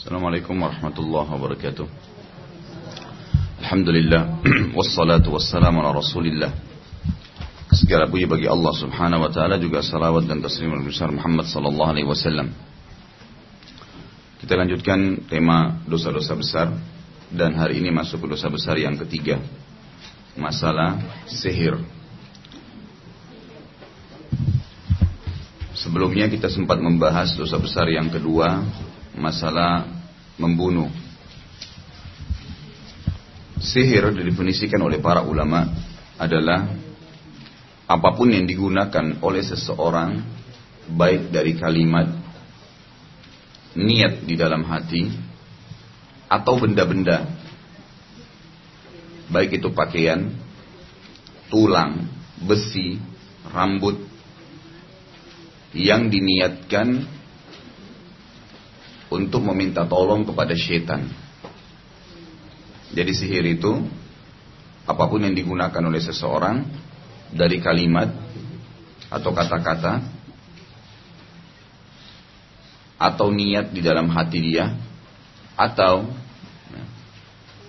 Assalamualaikum warahmatullahi wabarakatuh. Alhamdulillah wassalatu wassalamu ala Rasulillah. Segala puji bagi Allah Subhanahu wa taala juga salawat dan taslim besar Muhammad sallallahu alaihi wasallam. Kita lanjutkan tema dosa-dosa besar dan hari ini masuk ke dosa besar yang ketiga. Masalah sihir. Sebelumnya kita sempat membahas dosa besar yang kedua, masalah membunuh. Sihir didefinisikan oleh para ulama adalah apa pun yang digunakan oleh seseorang baik dari kalimat niat di dalam hati atau benda-benda baik itu pakaian, tulang, besi, rambut yang diniatkan untuk meminta tolong kepada setan. Jadi sihir itu apa pun yang digunakan oleh seseorang dari kalimat atau kata-kata atau niat di dalam hati dia atau ya,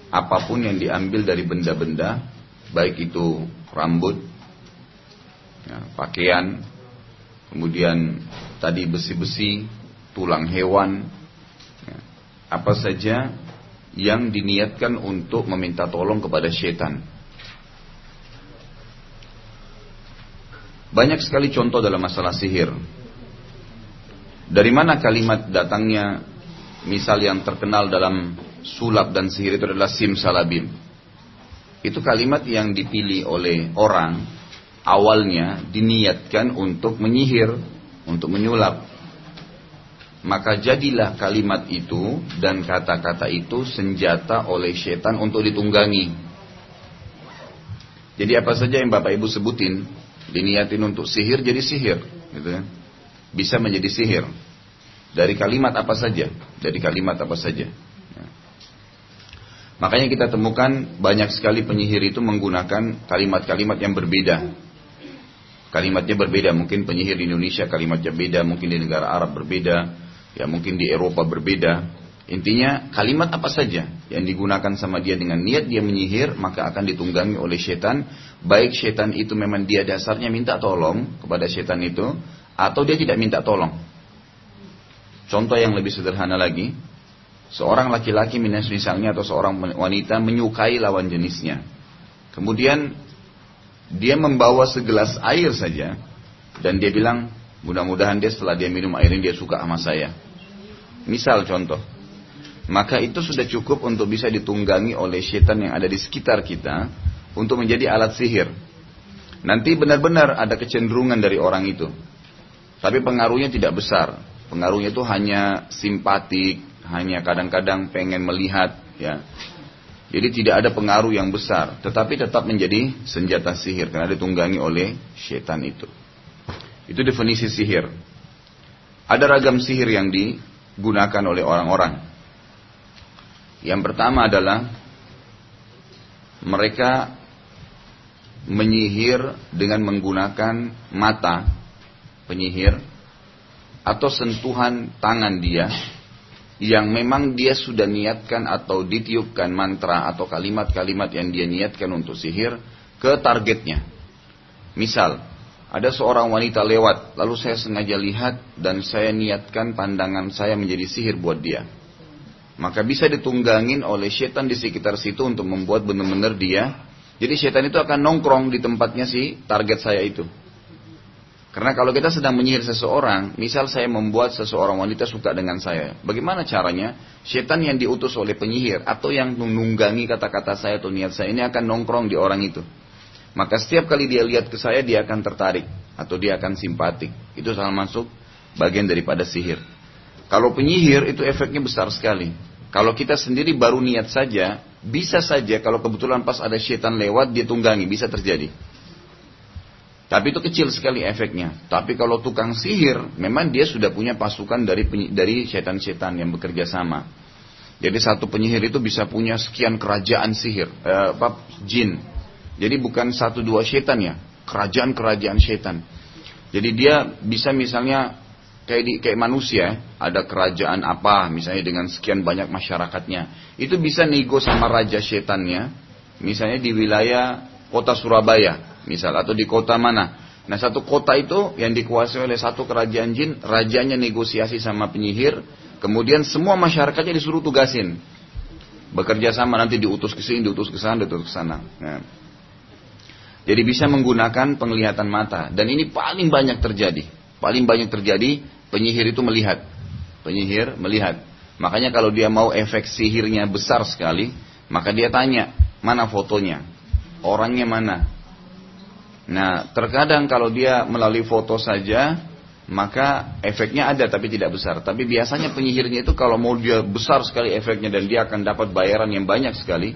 apa pun yang diambil dari benda-benda baik itu rambut ya, pakaian kemudian tadi besi-besi, tulang hewan, apa saja yang diniatkan untuk meminta tolong kepada setan. Banyak sekali contoh dalam masalah sihir. Dari mana kalimat datangnya misal yang terkenal dalam sulap dan sihir itu adalah sim salabim. Itu kalimat yang dipilih oleh orang awalnya diniatkan untuk menyihir, untuk menyulap. Maka jadilah kalimat itu dan kata-kata itu senjata oleh setan untuk ditunggangi. Jadi apa saja yang Bapak Ibu sebutin diniatin untuk sihir jadi sihir, gitu ya. Bisa menjadi sihir. Dari kalimat apa saja, dari kalimat apa saja. Ya. Makanya kita temukan banyak sekali penyihir itu menggunakan kalimat-kalimat yang berbeda Kalimatnya berbeda, mungkin penyihir di Indonesia kalimatnya beda, mungkin di negara Arab berbeda, ya mungkin di Eropa berbeda. Intinya kalimat apa saja yang digunakan sama dia dengan niat dia menyihir maka akan ditunggangi oleh setan. Baik setan itu memang dia dasarnya minta tolong kepada setan itu atau dia tidak minta tolong. Contoh yang lebih sederhana lagi, seorang laki-laki misalnya atau seorang wanita menyukai lawan jenisnya. Kemudian dia membawa segelas air saja dan dia bilang mudah-mudahan dia setelah dia minum air ini dia suka sama saya. Misal contoh, maka itu sudah cukup untuk bisa ditunggangi oleh setan yang ada di sekitar kita untuk menjadi alat sihir. Nanti benar-benar ada kecenderungan dari orang itu. Tapi pengaruhnya tidak besar. Pengaruhnya itu hanya simpatik, hanya kadang-kadang pengen melihat ya. Jadi tidak ada pengaruh yang besar, tetapi tetap menjadi senjata sihir karena ditunggangi oleh setan itu. Itu definisi sihir. Ada ragam sihir yang digunakan oleh orang-orang. Yang pertama adalah mereka menyihir dengan menggunakan mata penyihir atau sentuhan tangan dia yang memang dia sudah niatkan atau ditiupkan mantra atau kalimat-kalimat yang dia niatkan untuk sihir ke targetnya. Misal, ada seorang wanita lewat, lalu saya sengaja lihat dan saya niatkan pandangan saya menjadi sihir buat dia. Maka bisa ditunggangin oleh setan di sekitar situ untuk membuat benar-benar dia. Jadi setan itu akan nongkrong di tempatnya si target saya itu. Karena kalau kita sedang menyihir seseorang, misal saya membuat seseorang wanita suka dengan saya, bagaimana caranya? Setan yang diutus oleh penyihir atau yang menunggangi kata-kata saya atau niat saya ini akan nongkrong di orang itu. Maka setiap kali dia lihat ke saya, dia akan tertarik atau dia akan simpatik. Itu sama masuk bagian daripada sihir. Kalau penyihir itu efeknya besar sekali. Kalau kita sendiri baru niat saja, bisa saja kalau kebetulan pas ada setan lewat dia tunggangi, bisa terjadi. Tapi itu kecil sekali efeknya. Tapi kalau tukang sihir, memang dia sudah punya pasukan dari dari setan-setan yang bekerja sama. Jadi satu penyihir itu bisa punya sekian kerajaan sihir, eh, apa, jin. Jadi bukan satu dua setan ya, kerajaan-kerajaan setan. Jadi dia bisa misalnya kayak di kayak manusia, ada kerajaan apa, misalnya dengan sekian banyak masyarakatnya, itu bisa nego sama raja setannya, misalnya di wilayah kota Surabaya, misal atau di kota mana. Nah satu kota itu yang dikuasai oleh satu kerajaan jin, rajanya negosiasi sama penyihir, kemudian semua masyarakatnya disuruh tugasin, bekerja sama nanti diutus ke sini, diutus ke sana, diutus ke sana. Nah. Jadi bisa menggunakan penglihatan mata dan ini paling banyak terjadi. Paling banyak terjadi penyihir itu melihat. Penyihir melihat. Makanya kalau dia mau efek sihirnya besar sekali, maka dia tanya, mana fotonya? Orangnya mana? Nah, terkadang kalau dia melalui foto saja, maka efeknya ada tapi tidak besar. Tapi biasanya penyihirnya itu kalau mau dia besar sekali efeknya dan dia akan dapat bayaran yang banyak sekali,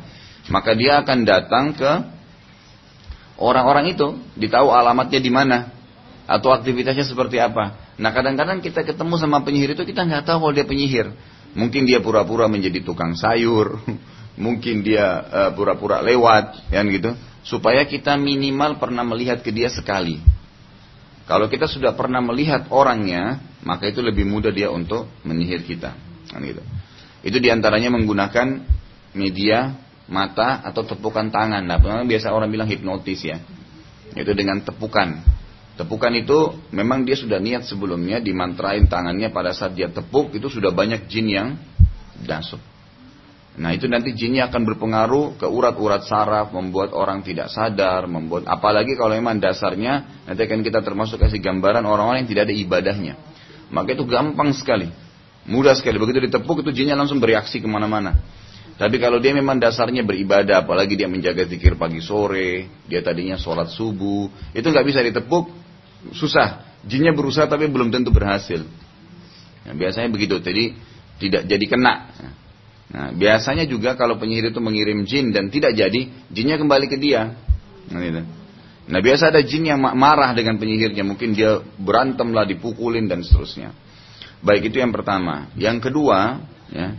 maka dia akan datang ke orang-orang itu, ditahu alamatnya di mana atau aktivitasnya seperti apa. Nah kadang-kadang kita ketemu sama penyihir itu kita nggak tahu kalau dia penyihir. Mungkin dia pura-pura menjadi tukang sayur, mungkin dia uh, pura-pura lewat, kan gitu. Supaya kita minimal pernah melihat ke dia sekali. Kalau kita sudah pernah melihat orangnya, maka itu lebih mudah dia untuk menyihir kita. Kan gitu. Itu di antaranya menggunakan media mata atau tepukan tangan. Nah, biasa orang bilang hipnotis ya. Itu dengan tepukan. Tepukan itu memang dia sudah niat sebelumnya dimantrain tangannya pada saat dia tepuk itu sudah banyak jin yang masuk. Nah itu nanti jinnya akan berpengaruh ke urat-urat saraf, membuat orang tidak sadar, membuat apalagi kalau memang dasarnya nanti akan kita termasuk kasih gambaran orang-orang yang tidak ada ibadahnya. Maka itu gampang sekali, mudah sekali. Begitu ditepuk itu jinnya langsung bereaksi ke mana-mana. Tapi kalau dia memang dasarnya beribadah, apalagi dia menjaga zikir pagi sore, dia tadinya sholat subuh, itu nggak bisa ditepuk, susah. Jinnya berusaha tapi belum tentu berhasil. Nah, biasanya begitu, jadi tidak jadi kena. Nah, biasanya juga kalau penyihir itu mengirim jin dan tidak jadi, jinnya kembali ke dia. Nah, gitu. nah biasa ada jin yang marah dengan penyihirnya, mungkin dia berantem lah, dipukulin dan seterusnya. Baik itu yang pertama. Yang kedua, ya,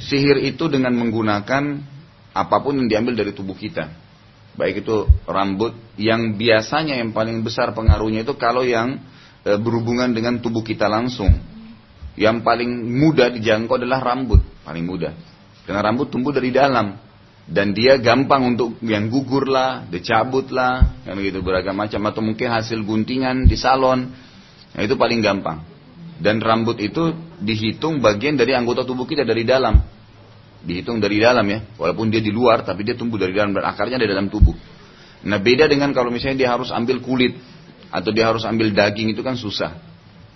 Sihir itu dengan menggunakan apa pun yang diambil dari tubuh kita. Baik itu rambut yang biasanya yang paling besar pengaruhnya itu kalau yang e, berhubungan dengan tubuh kita langsung. Yang paling mudah dijangkau adalah rambut, paling mudah. Karena rambut tumbuh dari dalam dan dia gampang untuk yang gugur lah, dicabut lah, yang begitu beragam macam atau mungkin hasil guntingan di salon. Nah, itu paling gampang. Dan rambut itu dihitung bagian dari anggota tubuh kita dari dalam. Dihitung dari dalam ya. Walaupun dia di luar, tapi dia tumbuh dari dalam dan akarnya di dalam tubuh. Nah beda dengan kalau misalnya dia harus ambil kulit atau dia harus ambil daging itu kan susah.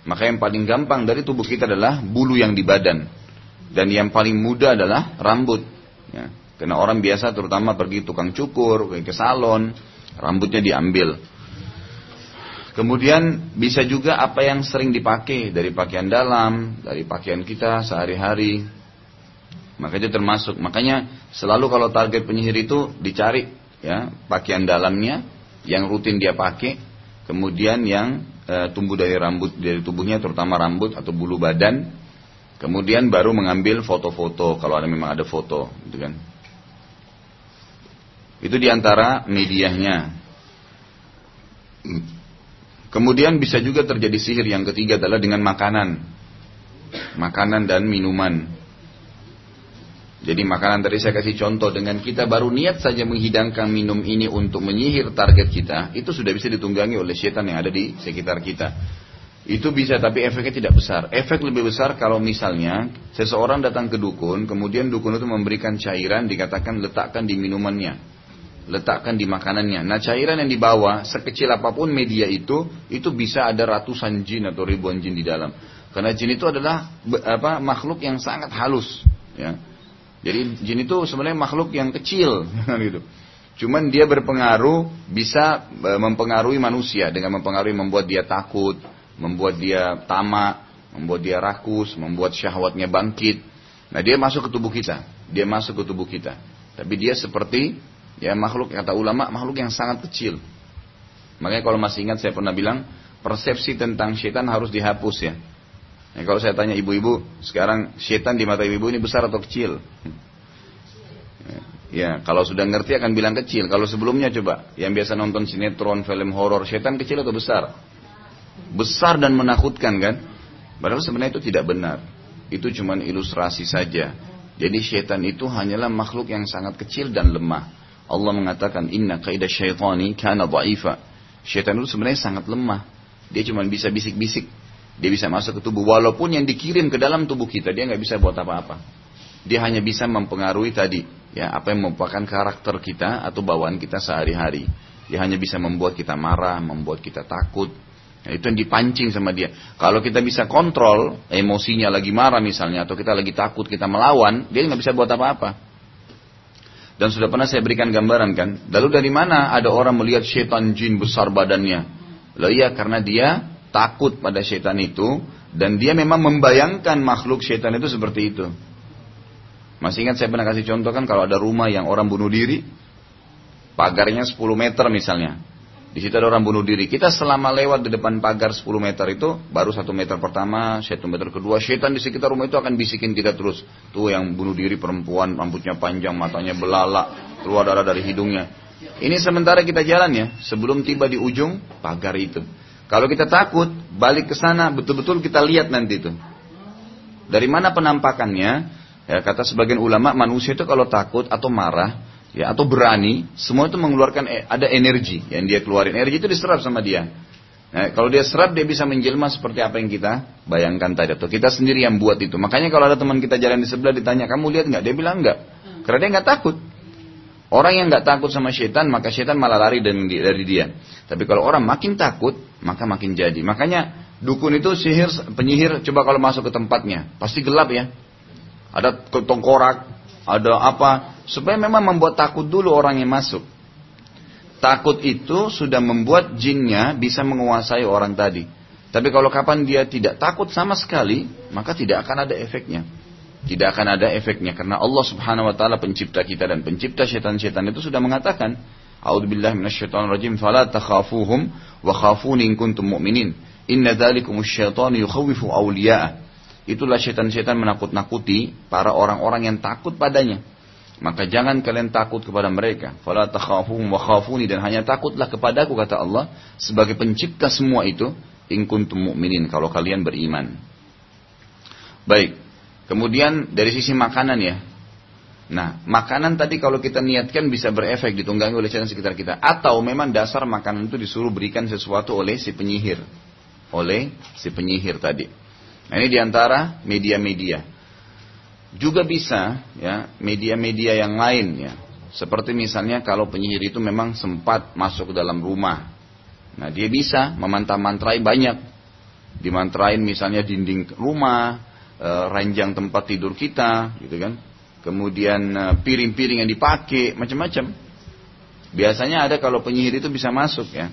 Maka yang paling gampang dari tubuh kita adalah bulu yang di badan. Dan yang paling mudah adalah rambut. Ya. Karena orang biasa terutama pergi tukang cukur, ke salon, rambutnya diambil. Kemudian bisa juga apa yang sering dipakai dari pakaian dalam, dari pakaian kita sehari-hari. Maka itu termasuk. Makanya selalu kalau target penyihir itu dicari ya pakaian dalamnya yang rutin dia pakai, kemudian yang e, tumbuh dari rambut dari tubuhnya terutama rambut atau bulu badan, kemudian baru mengambil foto-foto kalau ada memang ada foto, gitu kan. Itu di antara medianya. Kemudian bisa juga terjadi sihir yang ketiga adalah dengan makanan. Makanan dan minuman. Jadi makanan tadi saya kasih contoh dengan kita baru niat saja menghidangkan minum ini untuk menyihir target kita, itu sudah bisa ditunggangi oleh setan yang ada di sekitar kita. Itu bisa tapi efeknya tidak besar. Efek lebih besar kalau misalnya seseorang datang ke dukun, kemudian dukun itu memberikan cairan dikatakan letakkan di minumannya letakkan di makanannya. Nah cairan yang dibawa sekecil apa pun media itu itu bisa ada ratusan jin atau ribuan jin di dalam. Karena jin itu adalah apa makhluk yang sangat halus. Ya. Jadi jin itu sebenarnya makhluk yang kecil gitu. Cuman dia berpengaruh bisa e, mempengaruhi manusia dengan mempengaruhi membuat dia takut, membuat dia tamak, membuat dia rakus, membuat syahwatnya bangkit. Nah dia masuk ke tubuh kita, dia masuk ke tubuh kita. Tapi dia seperti Ya makhluk kata ulama makhluk yang sangat kecil. Makanya kalau masih ingat saya pernah bilang persepsi tentang setan harus dihapus ya. ya kalau saya tanya ibu-ibu sekarang setan di mata ibu-ibu ini besar atau kecil? Ya, kalau sudah ngerti akan bilang kecil. Kalau sebelumnya coba, yang biasa nonton sinetron, film horor, setan kecil atau besar? Besar dan menakutkan kan? Padahal sebenarnya itu tidak benar. Itu cuma ilustrasi saja. Jadi syaitan itu hanyalah makhluk yang sangat kecil dan lemah. Allah mengatakan inna kaidah syaitani kana dha'ifa. Syaitan itu sebenarnya sangat lemah. Dia cuma bisa bisik-bisik. Dia bisa masuk ke tubuh walaupun yang dikirim ke dalam tubuh kita dia nggak bisa buat apa-apa. Dia hanya bisa mempengaruhi tadi ya apa yang merupakan karakter kita atau bawaan kita sehari-hari. Dia hanya bisa membuat kita marah, membuat kita takut, Nah, itu yang dipancing sama dia. Kalau kita bisa kontrol emosinya lagi marah misalnya atau kita lagi takut kita melawan, dia nggak bisa buat apa-apa. Dan sudah pernah saya berikan gambaran kan. Lalu dari mana ada orang melihat setan jin besar badannya? Lalu iya karena dia takut pada setan itu dan dia memang membayangkan makhluk setan itu seperti itu. Masih ingat saya pernah kasih contoh kan kalau ada rumah yang orang bunuh diri, pagarnya 10 meter misalnya. Di situ ada orang bunuh diri. Kita selama lewat di depan pagar 10 meter itu, baru satu meter pertama, satu meter kedua, setan di sekitar rumah itu akan bisikin kita terus. Tuh yang bunuh diri perempuan, rambutnya panjang, matanya belalak, keluar darah dari hidungnya. Ini sementara kita jalan ya, sebelum tiba di ujung pagar itu. Kalau kita takut, balik ke sana, betul-betul kita lihat nanti itu. Dari mana penampakannya? Ya, kata sebagian ulama, manusia itu kalau takut atau marah, ya atau berani, semua itu mengeluarkan e, ada energi yang dia keluarin. Energi itu diserap sama dia. Nah, kalau dia serap dia bisa menjelma seperti apa yang kita bayangkan tadi atau kita sendiri yang buat itu. Makanya kalau ada teman kita jalan di sebelah ditanya kamu lihat nggak? Dia bilang nggak, karena dia nggak takut. Orang yang nggak takut sama setan maka setan malah lari dari dia. Tapi kalau orang makin takut maka makin jadi. Makanya dukun itu sihir penyihir coba kalau masuk ke tempatnya pasti gelap ya. Ada tongkorak, ada apa supaya memang membuat takut dulu orang yang masuk. Takut itu sudah membuat jinnya bisa menguasai orang tadi. Tapi kalau kapan dia tidak takut sama sekali, maka tidak akan ada efeknya. Tidak akan ada efeknya karena Allah Subhanahu wa taala pencipta kita dan pencipta setan-setan itu sudah mengatakan, A'udzubillahi minasyaitonirrajim, fala takhafuhum wa khafuni in kuntum mu'minin. Inna dzalikumusy syaitanu yukhawwifu awliya'ah. Itulah setan-setan menakut-nakuti para orang-orang yang takut padanya. Maka jangan kalian takut kepada mereka. Fala takhafuhum wa khafuni dan hanya takutlah kepadaku kata Allah sebagai pencipta semua itu in kuntum mu'minin kalau kalian beriman. Baik. Kemudian dari sisi makanan ya. Nah, makanan tadi kalau kita niatkan bisa berefek ditunggangi oleh setan sekitar kita atau memang dasar makanan itu disuruh berikan sesuatu oleh si penyihir. Oleh si penyihir tadi. Nah, ini di antara media-media. Juga bisa ya media-media yang lain ya. Seperti misalnya kalau penyihir itu memang sempat masuk ke dalam rumah. Nah dia bisa memantah-mantrai banyak. Dimantrain misalnya dinding rumah, e, ranjang tempat tidur kita, gitu kan. Kemudian e, piring-piring yang dipakai, macam-macam. Biasanya ada kalau penyihir itu bisa masuk ya,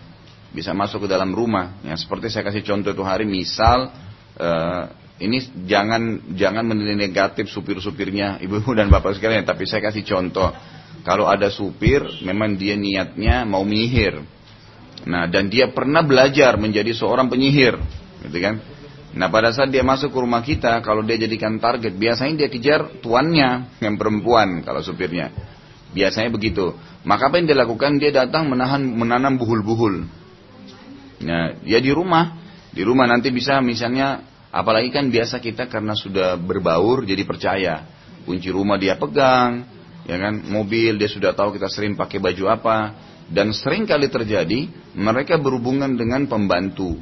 bisa masuk ke dalam rumah. Ya seperti saya kasih contoh itu hari, misal uh, ini jangan jangan menilai negatif supir-supirnya ibu-ibu dan bapak sekalian, tapi saya kasih contoh. Kalau ada supir, memang dia niatnya mau menyihir. Nah, dan dia pernah belajar menjadi seorang penyihir, gitu kan? Nah, pada saat dia masuk ke rumah kita, kalau dia jadikan target, biasanya dia kejar tuannya yang perempuan kalau supirnya. Biasanya begitu. Maka apa yang dia lakukan? Dia datang menahan menanam buhul-buhul. Nah, dia di rumah, di rumah nanti bisa misalnya Apalagi kan biasa kita karena sudah berbaur jadi percaya. Kunci rumah dia pegang, ya kan, mobil dia sudah tahu kita sering pakai baju apa dan sering kali terjadi mereka berhubungan dengan pembantu.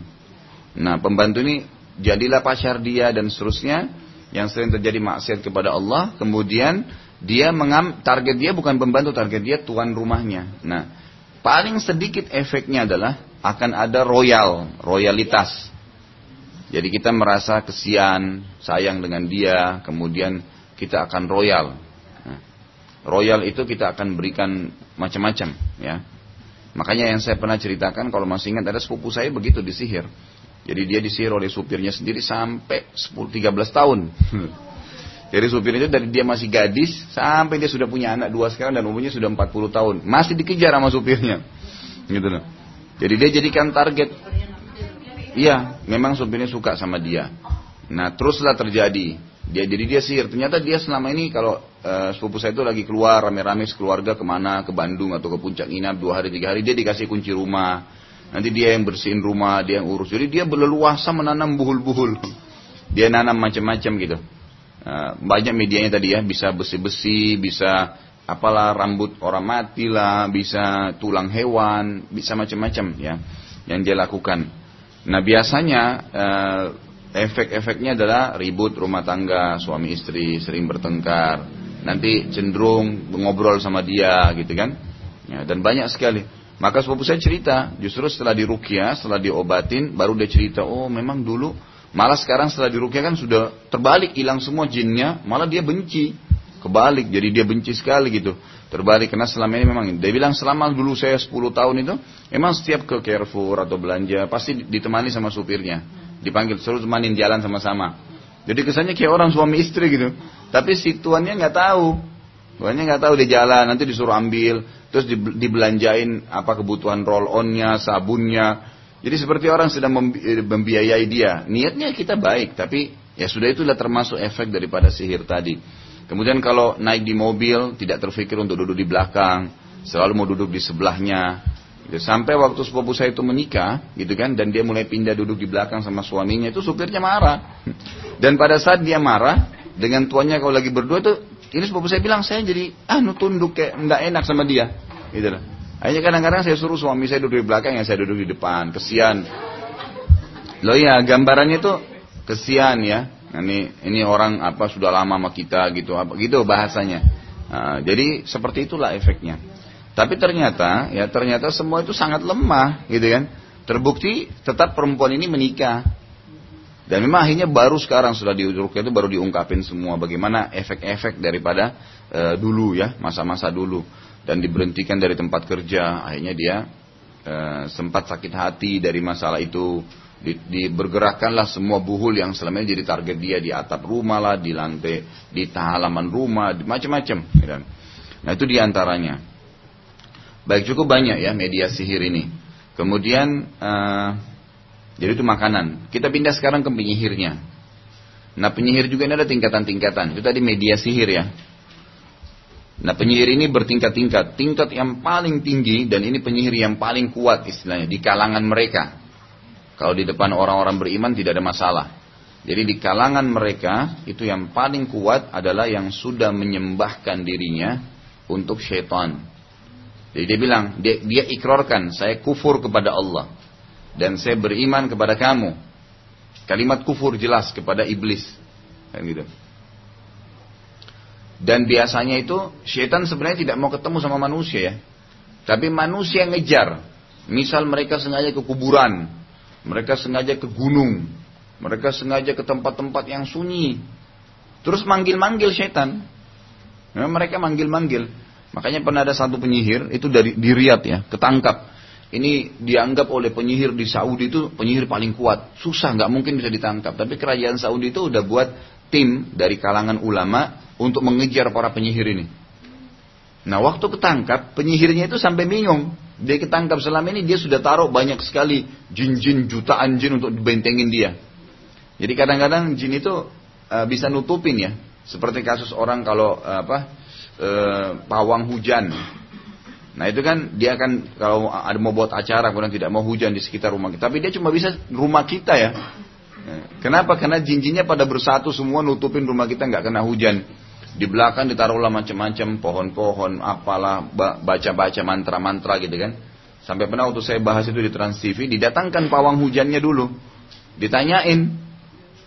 Nah, pembantu ini jadilah pacar dia dan seterusnya yang sering terjadi maksiat kepada Allah, kemudian dia mengam target dia bukan pembantu, target dia tuan rumahnya. Nah, paling sedikit efeknya adalah akan ada royal, royalitas. Jadi kita merasa kesian, sayang dengan dia, kemudian kita akan royal. Nah, royal itu kita akan berikan macam-macam, ya. Makanya yang saya pernah ceritakan, kalau masih ingat ada sepupu saya begitu disihir. Jadi dia disihir oleh supirnya sendiri sampai 10-13 tahun. Jadi supir itu dari dia masih gadis sampai dia sudah punya anak dua sekarang dan umurnya sudah 40 tahun. Masih dikejar sama supirnya. Gitu loh. Jadi dia jadikan target Iya, memang supirnya suka sama dia. Nah, teruslah terjadi. Dia jadi dia sihir. Ternyata dia selama ini kalau uh, sepupu saya itu lagi keluar rame-rame sekeluarga ke mana ke Bandung atau ke puncak inap dua hari tiga hari dia dikasih kunci rumah. Nanti dia yang bersihin rumah, dia yang urus. Jadi dia berleluasa menanam buhul-buhul. dia nanam macam-macam gitu. Uh, banyak medianya tadi ya, bisa besi-besi, bisa apalah rambut orang mati lah, bisa tulang hewan, bisa macam-macam ya yang dia lakukan. Nah biasanya uh, efek-efeknya adalah ribut rumah tangga, suami istri sering bertengkar, nanti cenderung ngobrol sama dia gitu kan, ya, dan banyak sekali. Maka sepupu saya cerita, justru setelah dirukia, setelah diobatin, baru dia cerita, oh memang dulu, malah sekarang setelah dirukia kan sudah terbalik, hilang semua jinnya, malah dia benci. Kebalik, jadi dia benci sekali gitu. Terbalik, karena selama ini memang, dia bilang selama dulu saya 10 tahun itu, memang setiap ke Carrefour atau belanja, pasti ditemani sama supirnya. Dipanggil, suruh temanin jalan sama-sama. Jadi kesannya kayak orang suami istri gitu. Tapi si tuannya nggak tahu. Tuannya nggak tahu dia jalan, nanti disuruh ambil terus dibelanjain apa kebutuhan roll onnya, sabunnya. Jadi seperti orang sedang eh, membiayai dia. Niatnya kita baik, tapi ya sudah itulah termasuk efek daripada sihir tadi. Kemudian kalau naik di mobil tidak terfikir untuk duduk di belakang, selalu mau duduk di sebelahnya. Gitu. Sampai waktu sepupu saya itu menikah, gitu kan, dan dia mulai pindah duduk di belakang sama suaminya itu supirnya marah. Dan pada saat dia marah dengan tuannya kalau lagi berdua itu ini sepupu saya bilang saya jadi ah tunduk kayak nggak enak sama dia. Gitu loh. Akhirnya kadang-kadang saya suruh suami saya duduk di belakang, yang saya duduk di depan. Kesian. Loh ya, gambarannya itu kesian ya. Ini ini orang apa sudah lama sama kita gitu apa gitu bahasanya. Nah, jadi seperti itulah efeknya. Tapi ternyata ya ternyata semua itu sangat lemah gitu kan. Terbukti tetap perempuan ini menikah. Dan memang akhirnya baru sekarang sudah diurukai itu baru diungkapin semua bagaimana efek-efek daripada e, dulu ya masa-masa dulu dan diberhentikan dari tempat kerja akhirnya dia e, sempat sakit hati dari masalah itu di, di bergerakkanlah semua buhul yang selama ini jadi target dia di atap rumah lah di lantai di halaman rumah macam-macam ya. nah itu di antaranya baik cukup banyak ya media sihir ini kemudian uh, jadi itu makanan. Kita pindah sekarang ke penyihirnya. Nah penyihir juga ini ada tingkatan-tingkatan. Itu tadi media sihir ya. Nah penyihir ini bertingkat-tingkat. Tingkat yang paling tinggi dan ini penyihir yang paling kuat istilahnya di kalangan mereka. Kalau di depan orang-orang beriman tidak ada masalah. Jadi di kalangan mereka itu yang paling kuat adalah yang sudah menyembahkan dirinya untuk syaitan. Jadi dia bilang, dia, dia ikrarkan, saya kufur kepada Allah dan saya beriman kepada kamu. Kalimat kufur jelas kepada iblis. Kan gitu. Dan biasanya itu syaitan sebenarnya tidak mau ketemu sama manusia ya. Tapi manusia ngejar. Misal mereka sengaja ke kuburan. Mereka sengaja ke gunung. Mereka sengaja ke tempat-tempat yang sunyi. Terus manggil-manggil syaitan. Memang mereka manggil-manggil. Makanya pernah ada satu penyihir, itu dari di Riyadh ya, ketangkap ini dianggap oleh penyihir di Saudi itu penyihir paling kuat. Susah, nggak mungkin bisa ditangkap. Tapi kerajaan Saudi itu udah buat tim dari kalangan ulama untuk mengejar para penyihir ini. Nah waktu ketangkap, penyihirnya itu sampai bingung. Dia ketangkap selama ini dia sudah taruh banyak sekali jin-jin, jutaan jin untuk dibentengin dia. Jadi kadang-kadang jin itu uh, bisa nutupin ya. Seperti kasus orang kalau uh, apa uh, pawang hujan Nah itu kan dia akan kalau ada mau buat acara kemudian tidak mau hujan di sekitar rumah kita. Tapi dia cuma bisa rumah kita ya. Kenapa? Karena jinjinnya pada bersatu semua nutupin rumah kita nggak kena hujan. Di belakang ditaruhlah macam-macam pohon-pohon, apalah baca-baca mantra-mantra gitu kan. Sampai pernah waktu saya bahas itu di Trans TV, didatangkan pawang hujannya dulu. Ditanyain,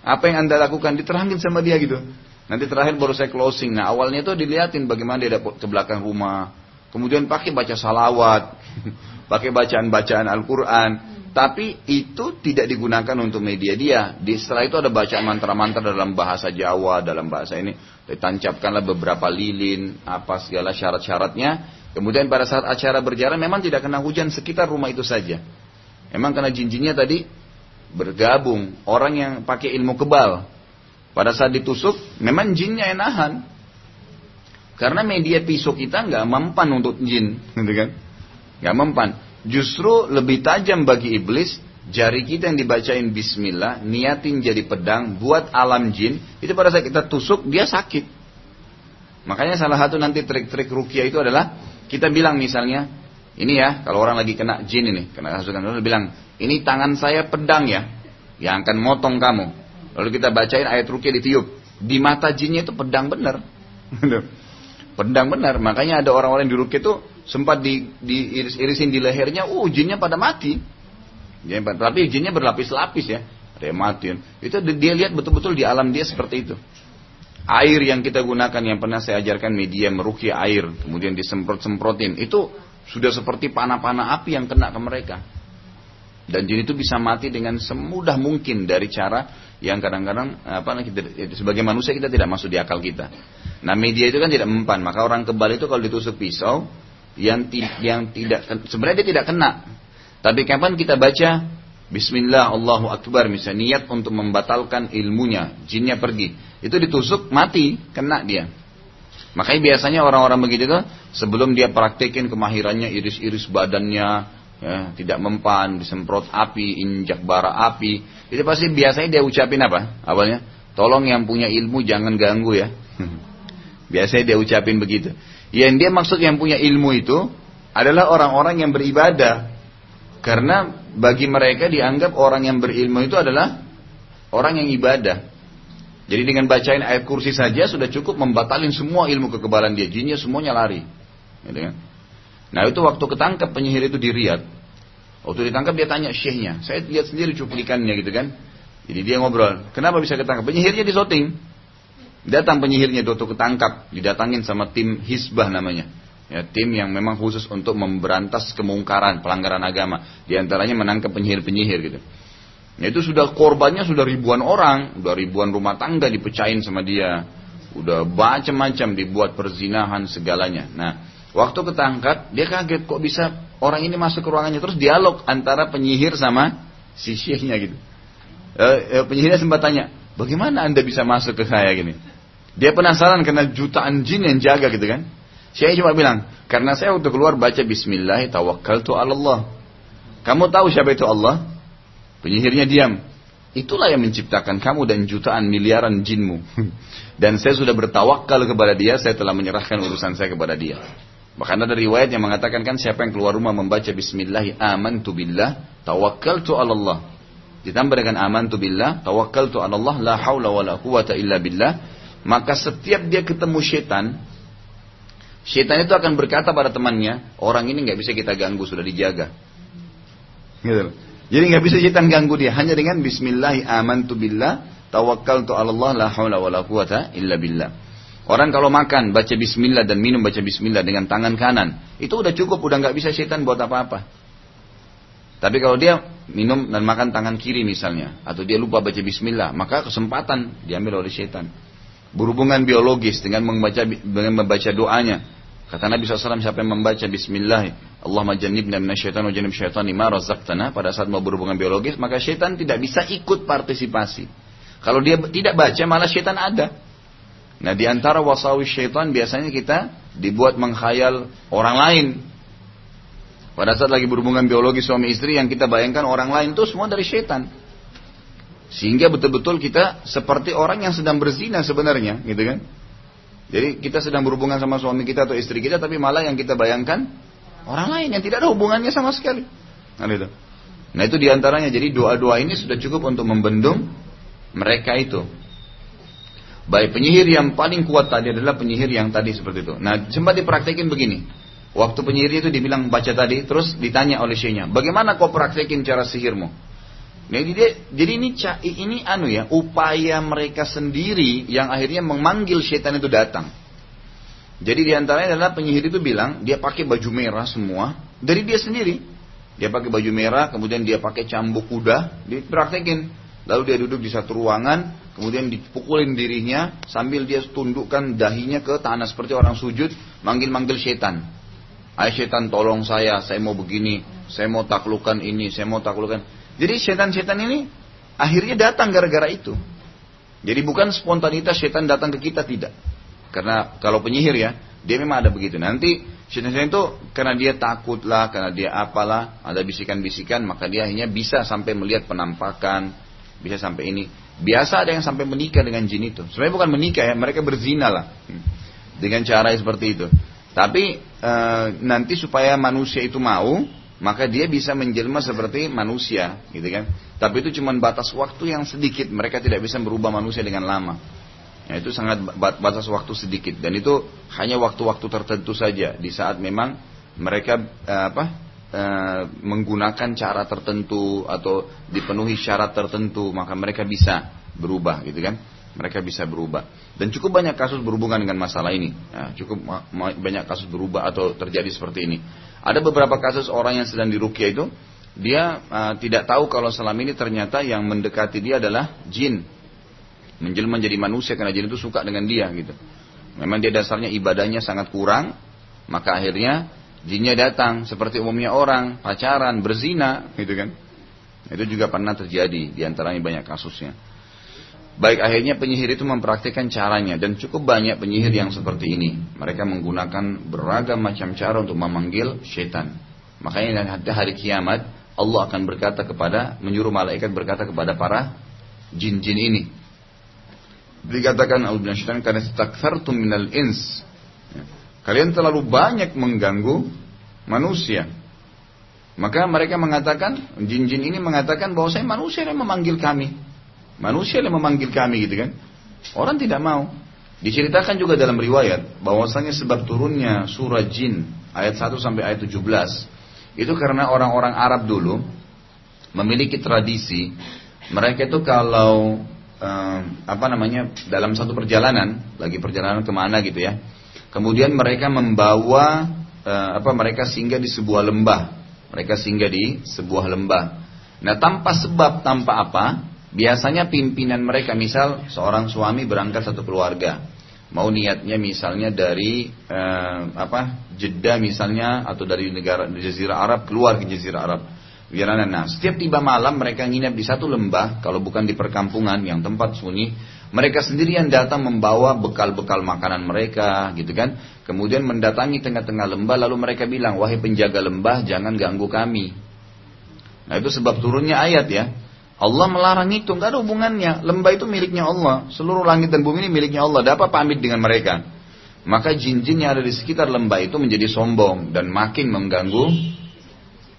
apa yang anda lakukan? Diterangin sama dia gitu. Nanti terakhir baru saya closing. Nah awalnya itu dilihatin bagaimana dia ke belakang rumah, Kemudian pakai baca salawat, pakai bacaan-bacaan Al-Quran. Tapi itu tidak digunakan untuk media dia. Di setelah itu ada bacaan mantra-mantra dalam bahasa Jawa, dalam bahasa ini. Ditancapkanlah beberapa lilin, apa segala syarat-syaratnya. Kemudian pada saat acara berjalan memang tidak kena hujan sekitar rumah itu saja. Memang karena jinjinnya tadi bergabung. Orang yang pakai ilmu kebal. Pada saat ditusuk, memang jinnya yang nahan. Karena media pisau kita nggak mempan untuk jin, gitu kan? Nggak mempan. Justru lebih tajam bagi iblis jari kita yang dibacain Bismillah, niatin jadi pedang buat alam jin. Itu pada saat kita tusuk dia sakit. Makanya salah satu nanti trik-trik rukia itu adalah kita bilang misalnya, ini ya kalau orang lagi kena jin ini, kena hasutan bilang, ini tangan saya pedang ya, yang akan motong kamu. Lalu kita bacain ayat rukyah ditiup. Di mata jinnya itu pedang benar. pedang benar. Makanya ada orang-orang di rukyah itu sempat di, diiris-irisin di lehernya, uh jinnya pada mati. Ya, tapi jinnya berlapis-lapis ya. Mati. Itu dia lihat betul-betul di alam dia seperti itu. Air yang kita gunakan yang pernah saya ajarkan media meruki air, kemudian disemprot-semprotin, itu sudah seperti panah-panah api yang kena ke mereka. Dan jin itu bisa mati dengan semudah mungkin dari cara yang kadang-kadang apa kita sebagai manusia kita tidak masuk di akal kita. Nah media itu kan tidak mempan, maka orang kebal itu kalau ditusuk pisau yang yang tidak sebenarnya dia tidak kena. Tapi kapan kita baca Bismillah Allahu Akbar misalnya niat untuk membatalkan ilmunya, jinnya pergi. Itu ditusuk mati, kena dia. Makanya biasanya orang-orang begitu tuh sebelum dia praktekin kemahirannya iris-iris badannya, ya, tidak mempan, disemprot api, injak bara api, itu pasti biasanya dia ucapin apa? Awalnya, tolong yang punya ilmu jangan ganggu ya. biasanya dia ucapin begitu. Yang dia maksud yang punya ilmu itu adalah orang-orang yang beribadah. Karena bagi mereka dianggap orang yang berilmu itu adalah orang yang ibadah. Jadi dengan bacain ayat kursi saja sudah cukup membatalin semua ilmu kekebalan dia. Jinnya semuanya lari. Gitu kan? Nah itu waktu ketangkap penyihir itu di Riyadh. Waktu ditangkap dia tanya syekhnya. Saya lihat sendiri cuplikannya gitu kan. Jadi dia ngobrol. Kenapa bisa ketangkap? Penyihirnya di disoting. Datang penyihirnya waktu ketangkap. Didatangin sama tim Hisbah namanya. Ya, tim yang memang khusus untuk memberantas kemungkaran, pelanggaran agama. Di antaranya menangkap penyihir-penyihir gitu. Ya, itu sudah korbannya sudah ribuan orang, sudah ribuan rumah tangga dipecahin sama dia. Udah macam-macam dibuat perzinahan segalanya. Nah, waktu ketangkap dia kaget kok bisa orang ini masuk ke ruangannya terus dialog antara penyihir sama si gitu. E, e, penyihirnya sempat tanya, bagaimana anda bisa masuk ke saya gini? Dia penasaran karena jutaan jin yang jaga gitu kan. Saya cuma bilang, karena saya waktu keluar baca Bismillah, tawakkaltu Allah. Kamu tahu siapa itu Allah? Penyihirnya diam. Itulah yang menciptakan kamu dan jutaan miliaran jinmu. Dan saya sudah bertawakal kepada dia, saya telah menyerahkan urusan saya kepada dia. Bahkan ada riwayat yang mengatakan kan siapa yang keluar rumah membaca Bismillah, amantu billah, tawakkaltu Allah. Ditambah dengan amantu billah, tawakkaltu Allah, la haula wa la quwata illa billah. Maka setiap dia ketemu setan, Syaitan itu akan berkata pada temannya, orang ini nggak bisa kita ganggu, sudah dijaga. Gitu. Jadi nggak bisa syaitan ganggu dia, hanya dengan Bismillah amantu billah, tawakkaltu Allah, la haula wa la quwata illa billah. Orang kalau makan baca Bismillah dan minum baca Bismillah dengan tangan kanan, itu udah cukup, udah nggak bisa syaitan buat apa-apa. Tapi kalau dia minum dan makan tangan kiri misalnya, atau dia lupa baca Bismillah, maka kesempatan diambil oleh syaitan berhubungan biologis dengan membaca dengan membaca doanya. Kata Nabi SAW siapa yang membaca Bismillah Allahumma jannibna minasyaitan wa jannib syaitani ma razaqtana pada saat mau berhubungan biologis maka syaitan tidak bisa ikut partisipasi. Kalau dia tidak baca malah syaitan ada. Nah di antara wasawi syaitan biasanya kita dibuat menghayal orang lain. Pada saat lagi berhubungan biologis suami istri yang kita bayangkan orang lain itu semua dari syaitan. Sehingga betul-betul kita seperti orang yang sedang berzina sebenarnya, gitu kan? Jadi kita sedang berhubungan sama suami kita atau istri kita, tapi malah yang kita bayangkan orang lain yang tidak ada hubungannya sama sekali. Nah itu. Nah itu di antaranya. Jadi doa-doa ini sudah cukup untuk membendung mereka itu. Baik penyihir yang paling kuat tadi adalah penyihir yang tadi seperti itu. Nah sempat dipraktekin begini. Waktu penyihir itu dibilang baca tadi, terus ditanya oleh syekhnya, bagaimana kau praktekin cara sihirmu? Jadi dia, jadi ini ini anu ya, upaya mereka sendiri yang akhirnya memanggil setan itu datang. Jadi di antaranya adalah penyihir itu bilang dia pakai baju merah semua dari dia sendiri. Dia pakai baju merah, kemudian dia pakai cambuk kuda, dipraktekin. Lalu dia duduk di satu ruangan, kemudian dipukulin dirinya sambil dia tundukkan dahinya ke tanah seperti orang sujud, manggil-manggil setan. Ayo setan tolong saya, saya mau begini, saya mau taklukan ini, saya mau taklukan. Jadi setan-setan ini akhirnya datang gara-gara itu. Jadi bukan spontanitas setan datang ke kita tidak. Karena kalau penyihir ya, dia memang ada begitu. Nanti setan-setan itu karena dia takut lah, karena dia apalah, ada bisikan-bisikan, maka dia akhirnya bisa sampai melihat penampakan, bisa sampai ini. Biasa ada yang sampai menikah dengan jin itu. Sebenarnya bukan menikah ya, mereka berzina lah. Dengan cara seperti itu. Tapi e, nanti supaya manusia itu mau, maka dia bisa menjelma seperti manusia, gitu kan. Tapi itu cuma batas waktu yang sedikit, mereka tidak bisa berubah manusia dengan lama. Ya, itu sangat batas waktu sedikit dan itu hanya waktu-waktu tertentu saja di saat memang mereka eh, apa eh, menggunakan cara tertentu atau dipenuhi syarat tertentu maka mereka bisa berubah gitu kan mereka bisa berubah dan cukup banyak kasus berhubungan dengan masalah ini ya, cukup banyak kasus berubah atau terjadi seperti ini ada beberapa kasus orang yang sedang dirukia itu dia uh, tidak tahu kalau selama ini ternyata yang mendekati dia adalah jin menjelma menjadi manusia karena jin itu suka dengan dia gitu. Memang dia dasarnya ibadahnya sangat kurang, maka akhirnya jinnya datang seperti umumnya orang pacaran berzina gitu kan. Itu juga pernah terjadi di antaranya banyak kasusnya. Baik akhirnya penyihir itu mempraktikkan caranya dan cukup banyak penyihir yang seperti ini. Mereka menggunakan beragam macam cara untuk memanggil setan. Makanya nanti hari kiamat Allah akan berkata kepada menyuruh malaikat berkata kepada para jin-jin ini, dikatakan Allah syaitan karena takfartum minal ins. Ya. Kalian terlalu banyak mengganggu manusia. Maka mereka mengatakan, jin-jin ini mengatakan bahwa saya manusia yang memanggil kami. Manusia yang memanggil kami gitu kan. Orang tidak mau. Diceritakan juga dalam riwayat bahwasanya sebab turunnya surah jin ayat 1 sampai ayat 17 itu karena orang-orang Arab dulu memiliki tradisi mereka itu kalau uh, apa namanya dalam satu perjalanan, lagi perjalanan ke mana gitu ya. Kemudian mereka membawa uh, apa mereka singgah di sebuah lembah, mereka singgah di sebuah lembah. Nah tanpa sebab tanpa apa, biasanya pimpinan mereka misal seorang suami berangkat satu keluarga, mau niatnya misalnya dari uh, apa Jeddah misalnya atau dari negara Jazirah Arab keluar ke Jazirah Arab Wirana. Nah, setiap tiba malam mereka nginap di satu lembah, kalau bukan di perkampungan yang tempat sunyi, mereka sendirian datang membawa bekal-bekal makanan mereka, gitu kan. Kemudian mendatangi tengah-tengah lembah, lalu mereka bilang, wahai penjaga lembah, jangan ganggu kami. Nah, itu sebab turunnya ayat ya. Allah melarang itu, nggak ada hubungannya. Lembah itu miliknya Allah. Seluruh langit dan bumi ini miliknya Allah. Dapat pamit dengan mereka. Maka jin-jin yang ada di sekitar lembah itu menjadi sombong dan makin mengganggu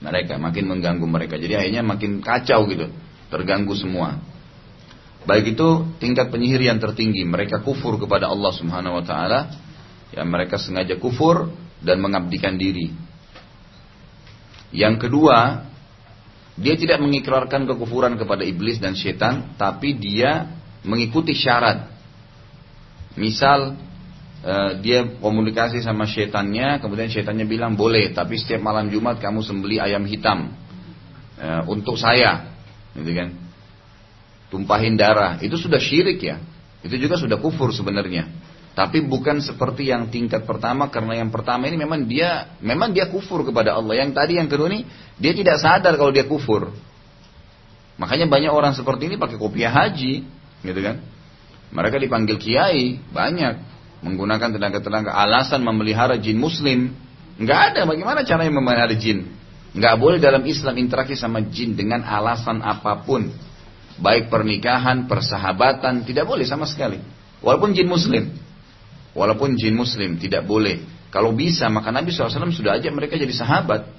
mereka, makin mengganggu mereka. Jadi akhirnya makin kacau gitu, terganggu semua. Baik itu tingkat penyihir yang tertinggi, mereka kufur kepada Allah Subhanahu wa taala, ya mereka sengaja kufur dan mengabdikan diri. Yang kedua, dia tidak mengikrarkan kekufuran kepada iblis dan setan, tapi dia mengikuti syarat. Misal uh, dia komunikasi sama setannya, kemudian setannya bilang boleh, tapi setiap malam Jumat kamu sembeli ayam hitam uh, untuk saya, gitu kan? Tumpahin darah, itu sudah syirik ya, itu juga sudah kufur sebenarnya. Tapi bukan seperti yang tingkat pertama karena yang pertama ini memang dia memang dia kufur kepada Allah. Yang tadi yang kedua ini dia tidak sadar kalau dia kufur. Makanya banyak orang seperti ini pakai kopiah haji, gitu kan? Mereka dipanggil kiai banyak menggunakan tenaga-tenaga alasan memelihara jin muslim. Nggak ada bagaimana caranya memelihara jin. Nggak boleh dalam Islam interaksi sama jin dengan alasan apa pun. Baik pernikahan, persahabatan, tidak boleh sama sekali. Walaupun jin muslim. Walaupun jin muslim, tidak boleh. Kalau bisa, maka Nabi SAW sudah ajak mereka jadi sahabat.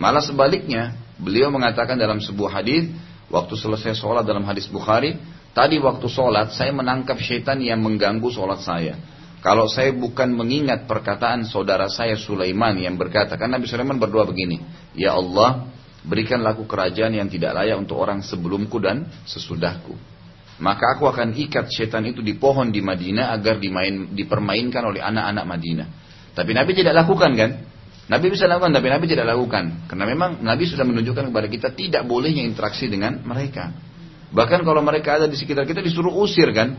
Malah sebaliknya, beliau mengatakan dalam sebuah hadis, waktu selesai sholat dalam hadis Bukhari, tadi waktu sholat saya menangkap syaitan yang mengganggu sholat saya. Kalau saya bukan mengingat perkataan saudara saya Sulaiman yang berkata, kan Nabi Sulaiman berdoa begini, Ya Allah, berikanlah aku kerajaan yang tidak layak untuk orang sebelumku dan sesudahku. Maka aku akan ikat setan itu di pohon di Madinah agar dimain, dipermainkan oleh anak-anak Madinah. Tapi Nabi tidak lakukan kan? Nabi bisa lakukan, tapi Nabi tidak lakukan. Karena memang Nabi sudah menunjukkan kepada kita tidak bolehnya interaksi dengan mereka. Bahkan kalau mereka ada di sekitar kita disuruh usir kan?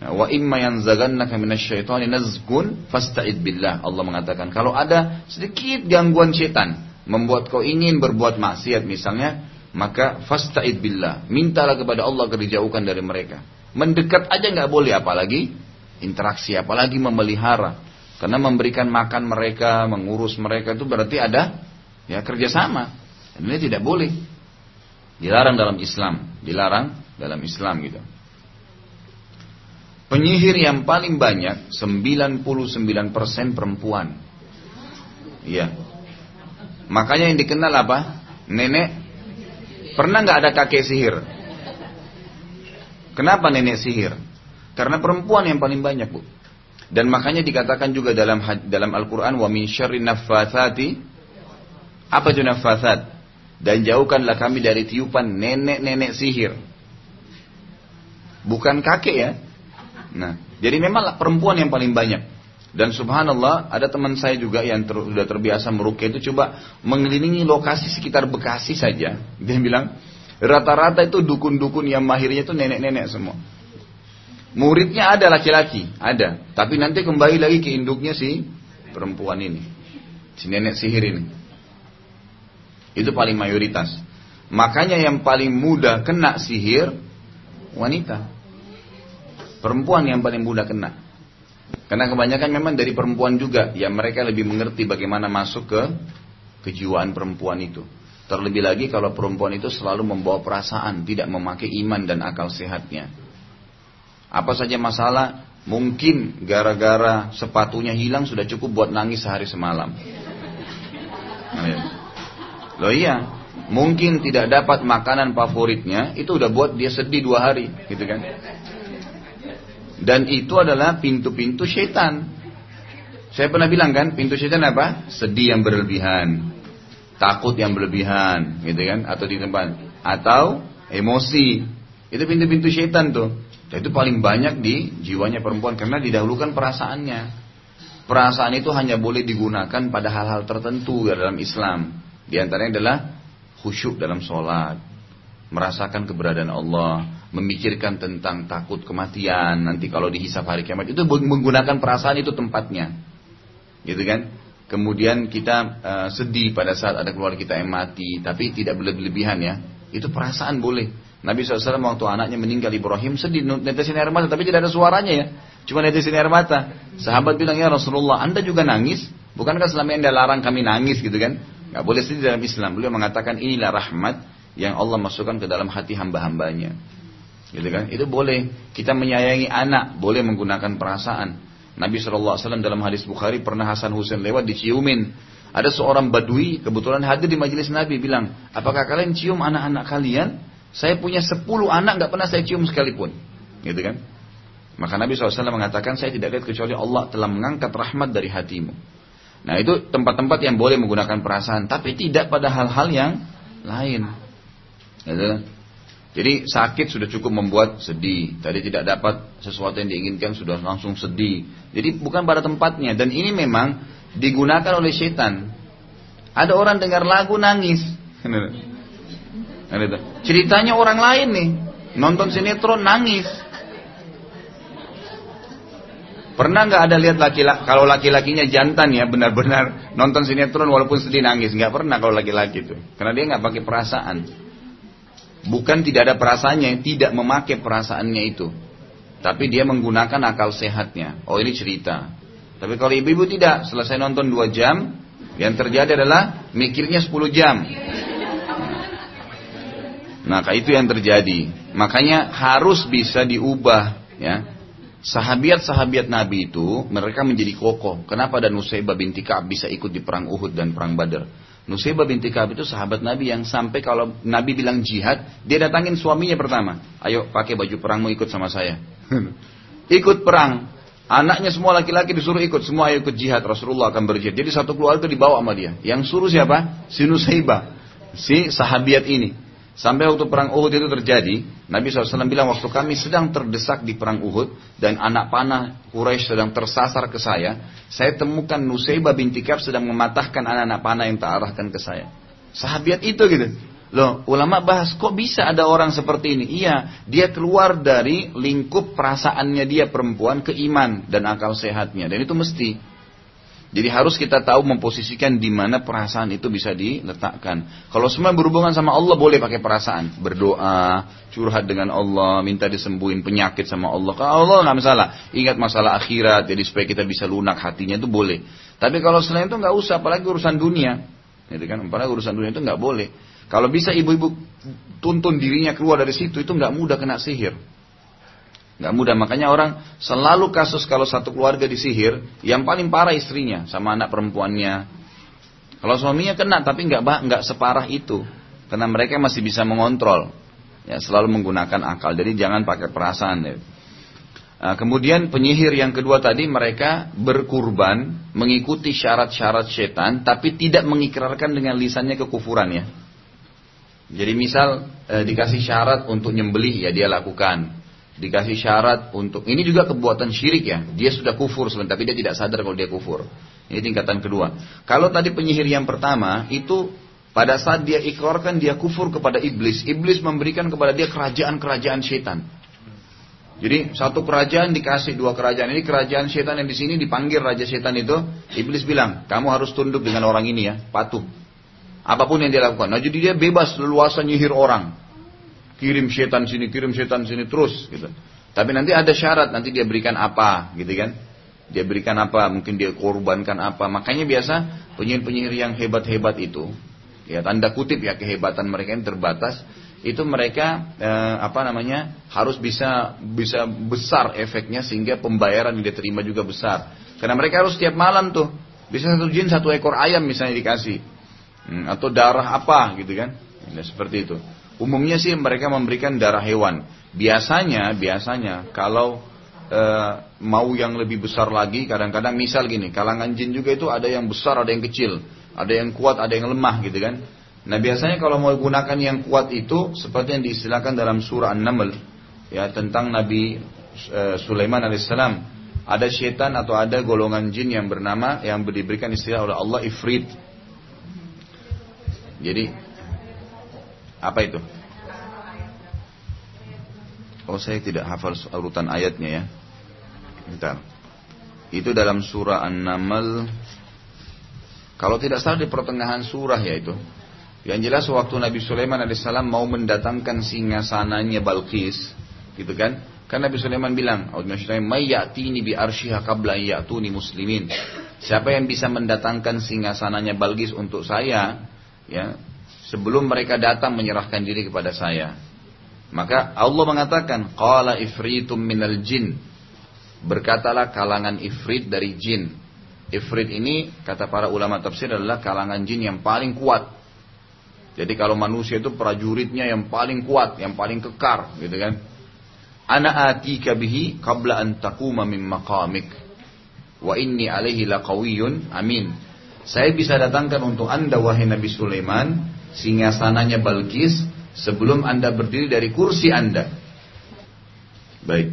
Wa imma yanzagannaka minasyaitani nazgun fasta'id billah. Allah mengatakan kalau ada sedikit gangguan setan membuat kau ingin berbuat maksiat misalnya, maka fasta'id billah. Mintalah kepada Allah agar dijauhkan dari mereka. Mendekat aja nggak boleh apalagi interaksi, apalagi memelihara. Karena memberikan makan mereka, mengurus mereka itu berarti ada ya kerjasama. Dan ini tidak boleh. Dilarang dalam Islam, dilarang dalam Islam gitu. Penyihir yang paling banyak 99% perempuan. Iya. Makanya yang dikenal apa? Nenek. Pernah nggak ada kakek sihir? Kenapa nenek sihir? Karena perempuan yang paling banyak bu. Dan makanya dikatakan juga dalam dalam Al-Quran wa min syarri naffathati apa itu naffathat? Dan jauhkanlah kami dari tiupan nenek-nenek sihir. Bukan kakek ya. Nah, jadi memang perempuan yang paling banyak. Dan subhanallah ada teman saya juga yang ter, sudah terbiasa merukyah itu coba mengelilingi lokasi sekitar Bekasi saja. Dia bilang rata-rata itu dukun-dukun yang mahirnya itu nenek-nenek semua. Muridnya ada laki-laki, ada. Tapi nanti kembali lagi ke induknya si perempuan ini. Si nenek sihir ini. Itu paling mayoritas. Makanya yang paling mudah kena sihir wanita. Perempuan yang paling mudah kena. Karena kebanyakan memang dari perempuan juga, yang mereka lebih mengerti bagaimana masuk ke kejiwaan perempuan itu. Terlebih lagi kalau perempuan itu selalu membawa perasaan, tidak memakai iman dan akal sehatnya. Apa saja masalah, mungkin gara-gara sepatunya hilang sudah cukup buat nangis sehari semalam. Loh iya, mungkin tidak dapat makanan favoritnya, itu udah buat dia sedih dua hari, gitu kan? Dan itu adalah pintu-pintu setan. Saya pernah bilang kan, pintu setan apa? Sedih yang berlebihan, takut yang berlebihan, gitu kan? Atau di tempat, atau emosi. Itu pintu-pintu setan tuh. Dan itu paling banyak di jiwanya perempuan karena didahulukan perasaannya. Perasaan itu hanya boleh digunakan pada hal-hal tertentu dalam Islam. Di antaranya adalah khusyuk dalam sholat, merasakan keberadaan Allah, memikirkan tentang takut kematian nanti kalau dihisap hari kiamat itu menggunakan perasaan itu tempatnya. Gitu kan? Kemudian kita uh, sedih pada saat ada keluarga kita yang mati tapi tidak berlebihan ya itu perasaan boleh. Nabi SAW waktu anaknya meninggal Ibrahim sedih netesin air mata tapi tidak ada suaranya ya. Cuma netesin air mata. Sahabat bilang ya Rasulullah anda juga nangis? Bukankah selama ini anda larang kami nangis? Gitu kan? Nggak boleh sedih dalam Islam. Beliau mengatakan inilah rahmat yang Allah masukkan ke dalam hati hamba-hambanya Gitu kan? Itu boleh. Kita menyayangi anak, boleh menggunakan perasaan. Nabi SAW dalam hadis Bukhari pernah Hasan Husain lewat diciumin. Ada seorang badui kebetulan hadir di majelis Nabi bilang, apakah kalian cium anak-anak kalian? Saya punya sepuluh anak nggak pernah saya cium sekalipun. Gitu kan? Maka Nabi SAW mengatakan saya tidak lihat kecuali Allah telah mengangkat rahmat dari hatimu. Nah itu tempat-tempat yang boleh menggunakan perasaan, tapi tidak pada hal-hal yang lain. Gitu kan? Jadi sakit sudah cukup membuat sedih. Tadi tidak dapat sesuatu yang diinginkan sudah langsung sedih. Jadi bukan pada tempatnya. Dan ini memang digunakan oleh setan. Ada orang dengar lagu nangis. Ceritanya orang lain nih. Nonton sinetron nangis. Pernah nggak ada lihat laki-laki kalau laki-lakinya jantan ya benar-benar nonton sinetron walaupun sedih nangis nggak pernah kalau laki-laki itu karena dia nggak pakai perasaan. Bukan tidak ada perasaannya, tidak memakai perasaannya itu. Tapi dia menggunakan akal sehatnya. Oh ini cerita. Tapi kalau ibu-ibu tidak, selesai nonton 2 jam, yang terjadi adalah mikirnya 10 jam. Maka itu yang terjadi. Makanya harus bisa diubah. ya. Sahabiat-sahabiat Nabi itu mereka menjadi kokoh. Kenapa dan Nusaybah binti Ka'ab bisa ikut di perang Uhud dan perang Badar? Nusaybah binti Ka'ab itu sahabat Nabi yang sampai kalau Nabi bilang jihad, dia datangin suaminya pertama. Ayo pakai baju perangmu ikut sama saya. ikut perang. Anaknya semua laki-laki disuruh ikut. Semua ayo ikut jihad. Rasulullah akan berjihad. Jadi satu keluarga dibawa sama dia. Yang suruh siapa? Si Nusaybah. Si sahabiat ini. Sampai waktu perang Uhud itu terjadi, Nabi SAW bilang waktu kami sedang terdesak di perang Uhud dan anak panah Quraisy sedang tersasar ke saya, saya temukan Nusaybah binti Ka'ab sedang mematahkan anak-anak panah yang terarahkan ke saya. Sahabat itu gitu. Loh, ulama bahas kok bisa ada orang seperti ini? Iya, dia keluar dari lingkup perasaannya dia perempuan ke iman dan akal sehatnya. Dan itu mesti. Jadi harus kita tahu memposisikan di mana perasaan itu bisa diletakkan. Kalau semua berhubungan sama Allah boleh pakai perasaan, berdoa, curhat dengan Allah, minta disembuhin penyakit sama Allah. Kalau Allah nggak masalah, ingat masalah akhirat, jadi supaya kita bisa lunak hatinya itu boleh. Tapi kalau selain itu nggak usah, apalagi urusan dunia, gitu kan? Apalagi urusan dunia itu nggak boleh. Kalau bisa ibu-ibu tuntun dirinya keluar dari situ, itu nggak mudah kena sihir. Gak mudah, makanya orang selalu kasus kalau satu keluarga disihir, yang paling parah istrinya sama anak perempuannya. Kalau suaminya kena tapi nggak nggak separah itu, karena mereka masih bisa mengontrol, ya selalu menggunakan akal. Jadi jangan pakai perasaan. Ya. Nah, kemudian penyihir yang kedua tadi mereka berkurban mengikuti syarat-syarat setan tapi tidak mengikrarkan dengan lisannya kekufuran ya. Jadi misal e, dikasih syarat untuk nyembelih ya dia lakukan. Dikasih syarat untuk ini juga kebuatan syirik ya. Dia sudah kufur sebenarnya tapi dia tidak sadar kalau dia kufur. Ini tingkatan kedua. Kalau tadi penyihir yang pertama itu pada saat dia ikrarkan dia kufur kepada iblis. Iblis memberikan kepada dia kerajaan-kerajaan setan. Jadi satu kerajaan dikasih dua kerajaan ini kerajaan setan yang di sini dipanggil raja setan itu iblis bilang kamu harus tunduk dengan orang ini ya patuh apa pun yang dia lakukan. Nah jadi dia bebas leluasa nyihir orang kirim setan sini kirim setan sini terus gitu. Tapi nanti ada syarat nanti dia berikan apa gitu kan? Dia berikan apa mungkin dia korbankan apa. Makanya biasa penyihir-penyihir yang hebat-hebat itu ya tanda kutip ya kehebatan mereka yang terbatas itu mereka eh, apa namanya harus bisa bisa besar efeknya sehingga pembayaran yang diterima juga besar. Karena mereka harus setiap malam tuh bisa satu jin satu ekor ayam misalnya dikasih. Hmm, atau darah apa gitu kan? Nah, seperti itu umumnya sih mereka memberikan darah hewan biasanya biasanya kalau eh, mau yang lebih besar lagi kadang-kadang misal gini kalangan jin juga itu ada yang besar ada yang kecil ada yang kuat ada yang lemah gitu kan Nah biasanya kalau mau gunakan yang kuat itu seperti yang diistilahkan dalam surah An-Naml ya tentang Nabi e, Sulaiman alaihissalam. Ada syaitan atau ada golongan jin yang bernama yang diberikan istilah oleh Allah Ifrit. Jadi apa itu? Oh saya tidak hafal urutan ayatnya ya. Bentar. Itu dalam surah An-Naml. Kalau tidak salah di pertengahan surah ya itu. Yang jelas waktu Nabi Sulaiman alaihissalam mau mendatangkan singgasananya Balqis, gitu kan? Kan Nabi Sulaiman bilang, "Mayyatini bi arsyiha qabla ya'tuni muslimin." Siapa yang bisa mendatangkan singgasananya Balqis untuk saya, ya, sebelum mereka datang menyerahkan diri kepada saya. Maka Allah mengatakan, "Qala ifritum minal jin." Berkatalah kalangan ifrit dari jin. Ifrit ini kata para ulama tafsir adalah kalangan jin yang paling kuat jadi kalau manusia itu prajuritnya yang paling kuat, yang paling kekar, gitu kan. Ana atika bihi qabla an taquma min maqamik. Wa inni alaihi laqawiyyun amin. Saya bisa datangkan untuk Anda wahai Nabi Sulaiman singgasananya Balkis sebelum Anda berdiri dari kursi Anda. Baik.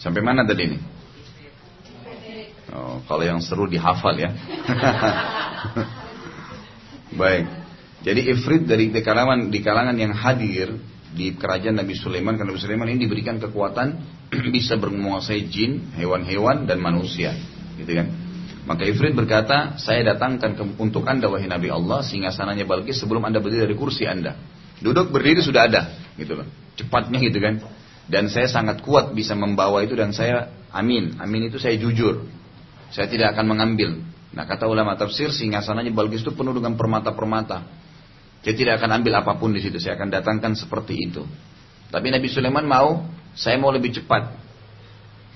Sampai mana tadi ini? Oh, kalau yang seru dihafal ya. Baik. Jadi ifrit dari di kalangan di kalangan yang hadir di kerajaan Nabi Sulaiman karena Nabi Sulaiman ini diberikan kekuatan bisa menguasai jin, hewan-hewan dan manusia, gitu kan? Maka Ifrit berkata, saya datangkan untuk anda wahai Nabi Allah sehingga sananya Balkis sebelum anda berdiri dari kursi anda. Duduk berdiri sudah ada, gitu kan? Cepatnya gitu kan? Dan saya sangat kuat bisa membawa itu dan saya amin. Amin itu saya jujur. Saya tidak akan mengambil. Nah kata ulama tafsir singgasananya Balkis itu penuh dengan permata-permata. Dia tidak akan ambil apa pun di situ. Saya akan datangkan seperti itu. Tapi Nabi Sulaiman mau, saya mau lebih cepat.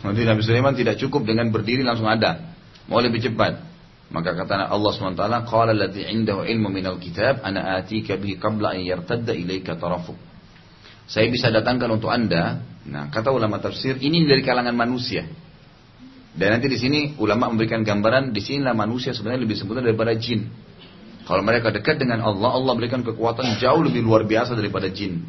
Nanti Nabi Sulaiman tidak cukup dengan berdiri langsung ada. Mau lebih cepat. Maka kata Allah SWT, Qala ladhi indahu ilmu minal kitab, ana atika bihi qabla an yartadda ilaika tarafuk. Saya bisa datangkan untuk anda. Nah, kata ulama tafsir, ini dari kalangan manusia. Dan nanti di sini ulama memberikan gambaran di sinilah manusia sebenarnya lebih sempurna daripada jin. Kalau mereka dekat dengan Allah, Allah berikan kekuatan jauh lebih luar biasa daripada jin.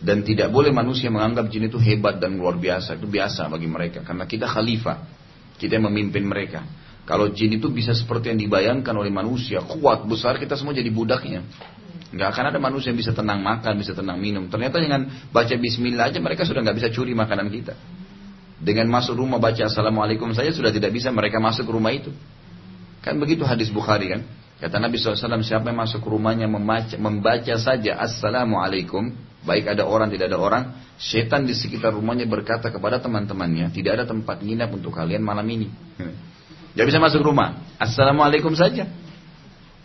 Dan tidak boleh manusia menganggap jin itu hebat dan luar biasa. Itu biasa bagi mereka. Karena kita khalifah. Kita yang memimpin mereka. Kalau jin itu bisa seperti yang dibayangkan oleh manusia. Kuat, besar, kita semua jadi budaknya. Nggak akan ada manusia yang bisa tenang makan, bisa tenang minum. Ternyata dengan baca bismillah aja mereka sudah nggak bisa curi makanan kita. Dengan masuk rumah baca assalamualaikum saja sudah tidak bisa mereka masuk ke rumah itu. Kan begitu hadis Bukhari kan. Kata Nabi SAW siapa yang masuk rumahnya membaca, membaca saja assalamualaikum. Baik ada orang tidak ada orang. Setan di sekitar rumahnya berkata kepada teman-temannya. Tidak ada tempat nginap untuk kalian malam ini. Dia bisa masuk rumah. Assalamualaikum saja.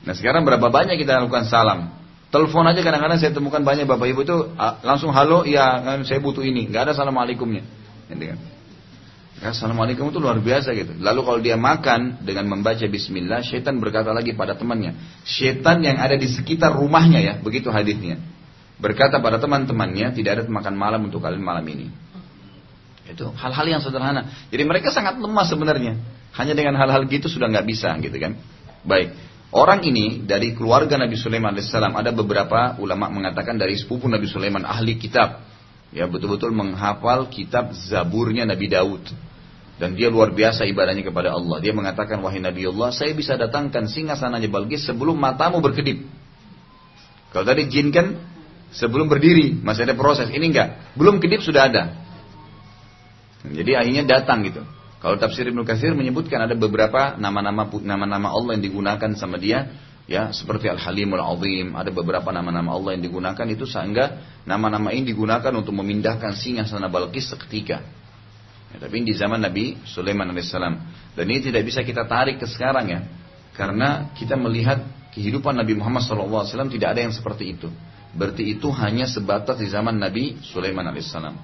Nah sekarang berapa banyak kita lakukan salam. Telepon aja kadang-kadang saya temukan banyak bapak ibu itu langsung halo ya saya butuh ini. Gak ada assalamualaikumnya. Gitu kan. Assalamualaikum itu luar biasa gitu. Lalu kalau dia makan dengan membaca bismillah, syaitan berkata lagi pada temannya. Syaitan yang ada di sekitar rumahnya ya, begitu hadisnya. Berkata pada teman-temannya, tidak ada makan malam untuk kalian malam ini. Itu hal-hal yang sederhana. Jadi mereka sangat lemah sebenarnya. Hanya dengan hal-hal gitu sudah nggak bisa gitu kan. Baik. Orang ini dari keluarga Nabi Sulaiman alaihissalam ada beberapa ulama mengatakan dari sepupu Nabi Sulaiman ahli kitab ya betul-betul menghafal kitab Zaburnya Nabi Daud dan dia luar biasa ibadahnya kepada Allah. Dia mengatakan, wahai Nabi Allah, saya bisa datangkan singa sananya Balkis sebelum matamu berkedip. Kalau tadi jin kan sebelum berdiri, masih ada proses. Ini enggak, belum kedip sudah ada. Jadi akhirnya datang gitu. Kalau tafsir Ibnu Katsir menyebutkan ada beberapa nama-nama nama-nama Allah yang digunakan sama dia, ya seperti Al Halimul Azim, ada beberapa nama-nama Allah yang digunakan itu sehingga nama-nama ini digunakan untuk memindahkan singa sana Balkis seketika. Ya, tapi di zaman Nabi Sulaiman alaihissalam. Dan ini tidak bisa kita tarik ke sekarang ya. Karena kita melihat kehidupan Nabi Muhammad SAW tidak ada yang seperti itu. Berarti itu hanya sebatas di zaman Nabi Sulaiman alaihissalam.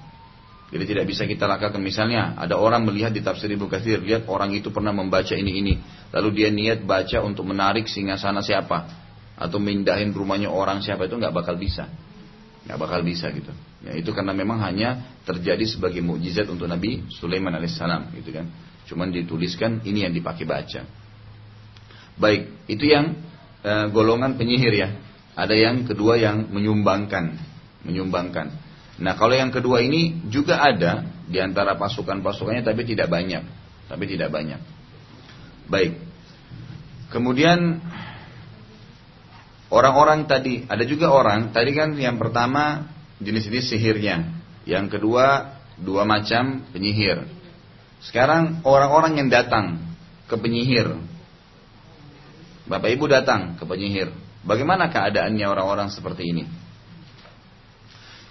Jadi tidak bisa kita lakukan misalnya ada orang melihat di tafsir Ibnu Katsir lihat orang itu pernah membaca ini ini lalu dia niat baca untuk menarik singa sana siapa atau mindahin rumahnya orang siapa itu nggak bakal bisa nggak bakal bisa gitu Ya, itu karena memang hanya terjadi sebagai mukjizat untuk Nabi Sulaiman alaihissalam, gitu kan. Cuman dituliskan ini yang dipakai baca. Baik, itu yang e, golongan penyihir ya. Ada yang kedua yang menyumbangkan, menyumbangkan. Nah, kalau yang kedua ini juga ada di antara pasukan-pasukannya tapi tidak banyak, tapi tidak banyak. Baik. Kemudian orang-orang tadi, ada juga orang, tadi kan yang pertama jenis-jenis sihirnya. Yang kedua, dua macam penyihir. Sekarang orang-orang yang datang ke penyihir. Bapak Ibu datang ke penyihir. Bagaimana keadaannya orang-orang seperti ini?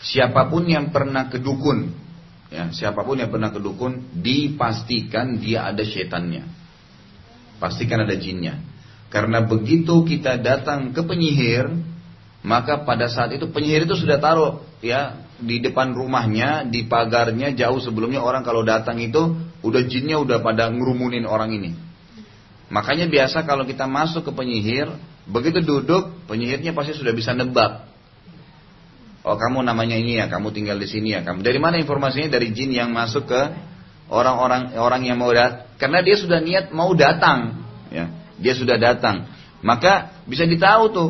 Siapa pun yang pernah ke dukun, ya, siapa pun yang pernah ke dukun, dipastikan dia ada setannya. Pastikan ada jinnya. Karena begitu kita datang ke penyihir, maka pada saat itu penyihir itu sudah taruh ya di depan rumahnya, di pagarnya jauh sebelumnya orang kalau datang itu udah jinnya udah pada ngerumunin orang ini. Makanya biasa kalau kita masuk ke penyihir, begitu duduk penyihirnya pasti sudah bisa nebak. Oh kamu namanya ini ya, kamu tinggal di sini ya, kamu. Dari mana informasinya? Dari jin yang masuk ke orang-orang orang yang mau datang. Karena dia sudah niat mau datang, ya. Dia sudah datang. Maka bisa ditahu tuh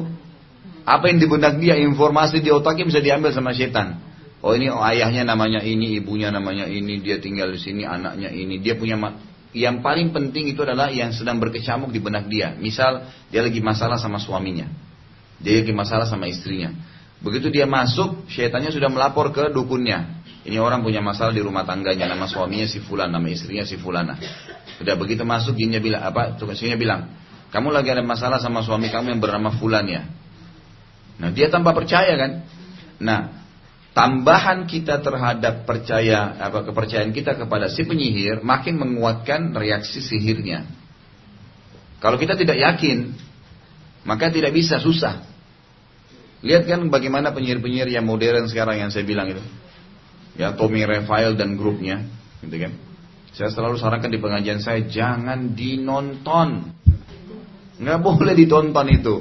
apa yang di benak dia, informasi di otaknya bisa diambil sama setan. Oh ini oh, ayahnya namanya ini, ibunya namanya ini, dia tinggal di sini, anaknya ini, dia punya yang paling penting itu adalah yang sedang berkecamuk di benak dia. Misal dia lagi masalah sama suaminya, dia lagi masalah sama istrinya. Begitu dia masuk, syaitannya sudah melapor ke dukunnya. Ini orang punya masalah di rumah tangganya, nama suaminya si Fulan, nama istrinya si Fulana. Sudah begitu masuk, jinnya bilang apa? Tukangnya bilang, kamu lagi ada masalah sama suami kamu yang bernama Fulan ya. Nah dia tanpa percaya kan. Nah tambahan kita terhadap percaya apa kepercayaan kita kepada si penyihir makin menguatkan reaksi sihirnya. Kalau kita tidak yakin, maka tidak bisa susah. Lihat kan bagaimana penyihir-penyihir yang modern sekarang yang saya bilang itu. Ya, Tommy Raphael dan grupnya, gitu kan. Saya selalu sarankan di pengajian saya jangan dinonton. Nggak boleh ditonton itu.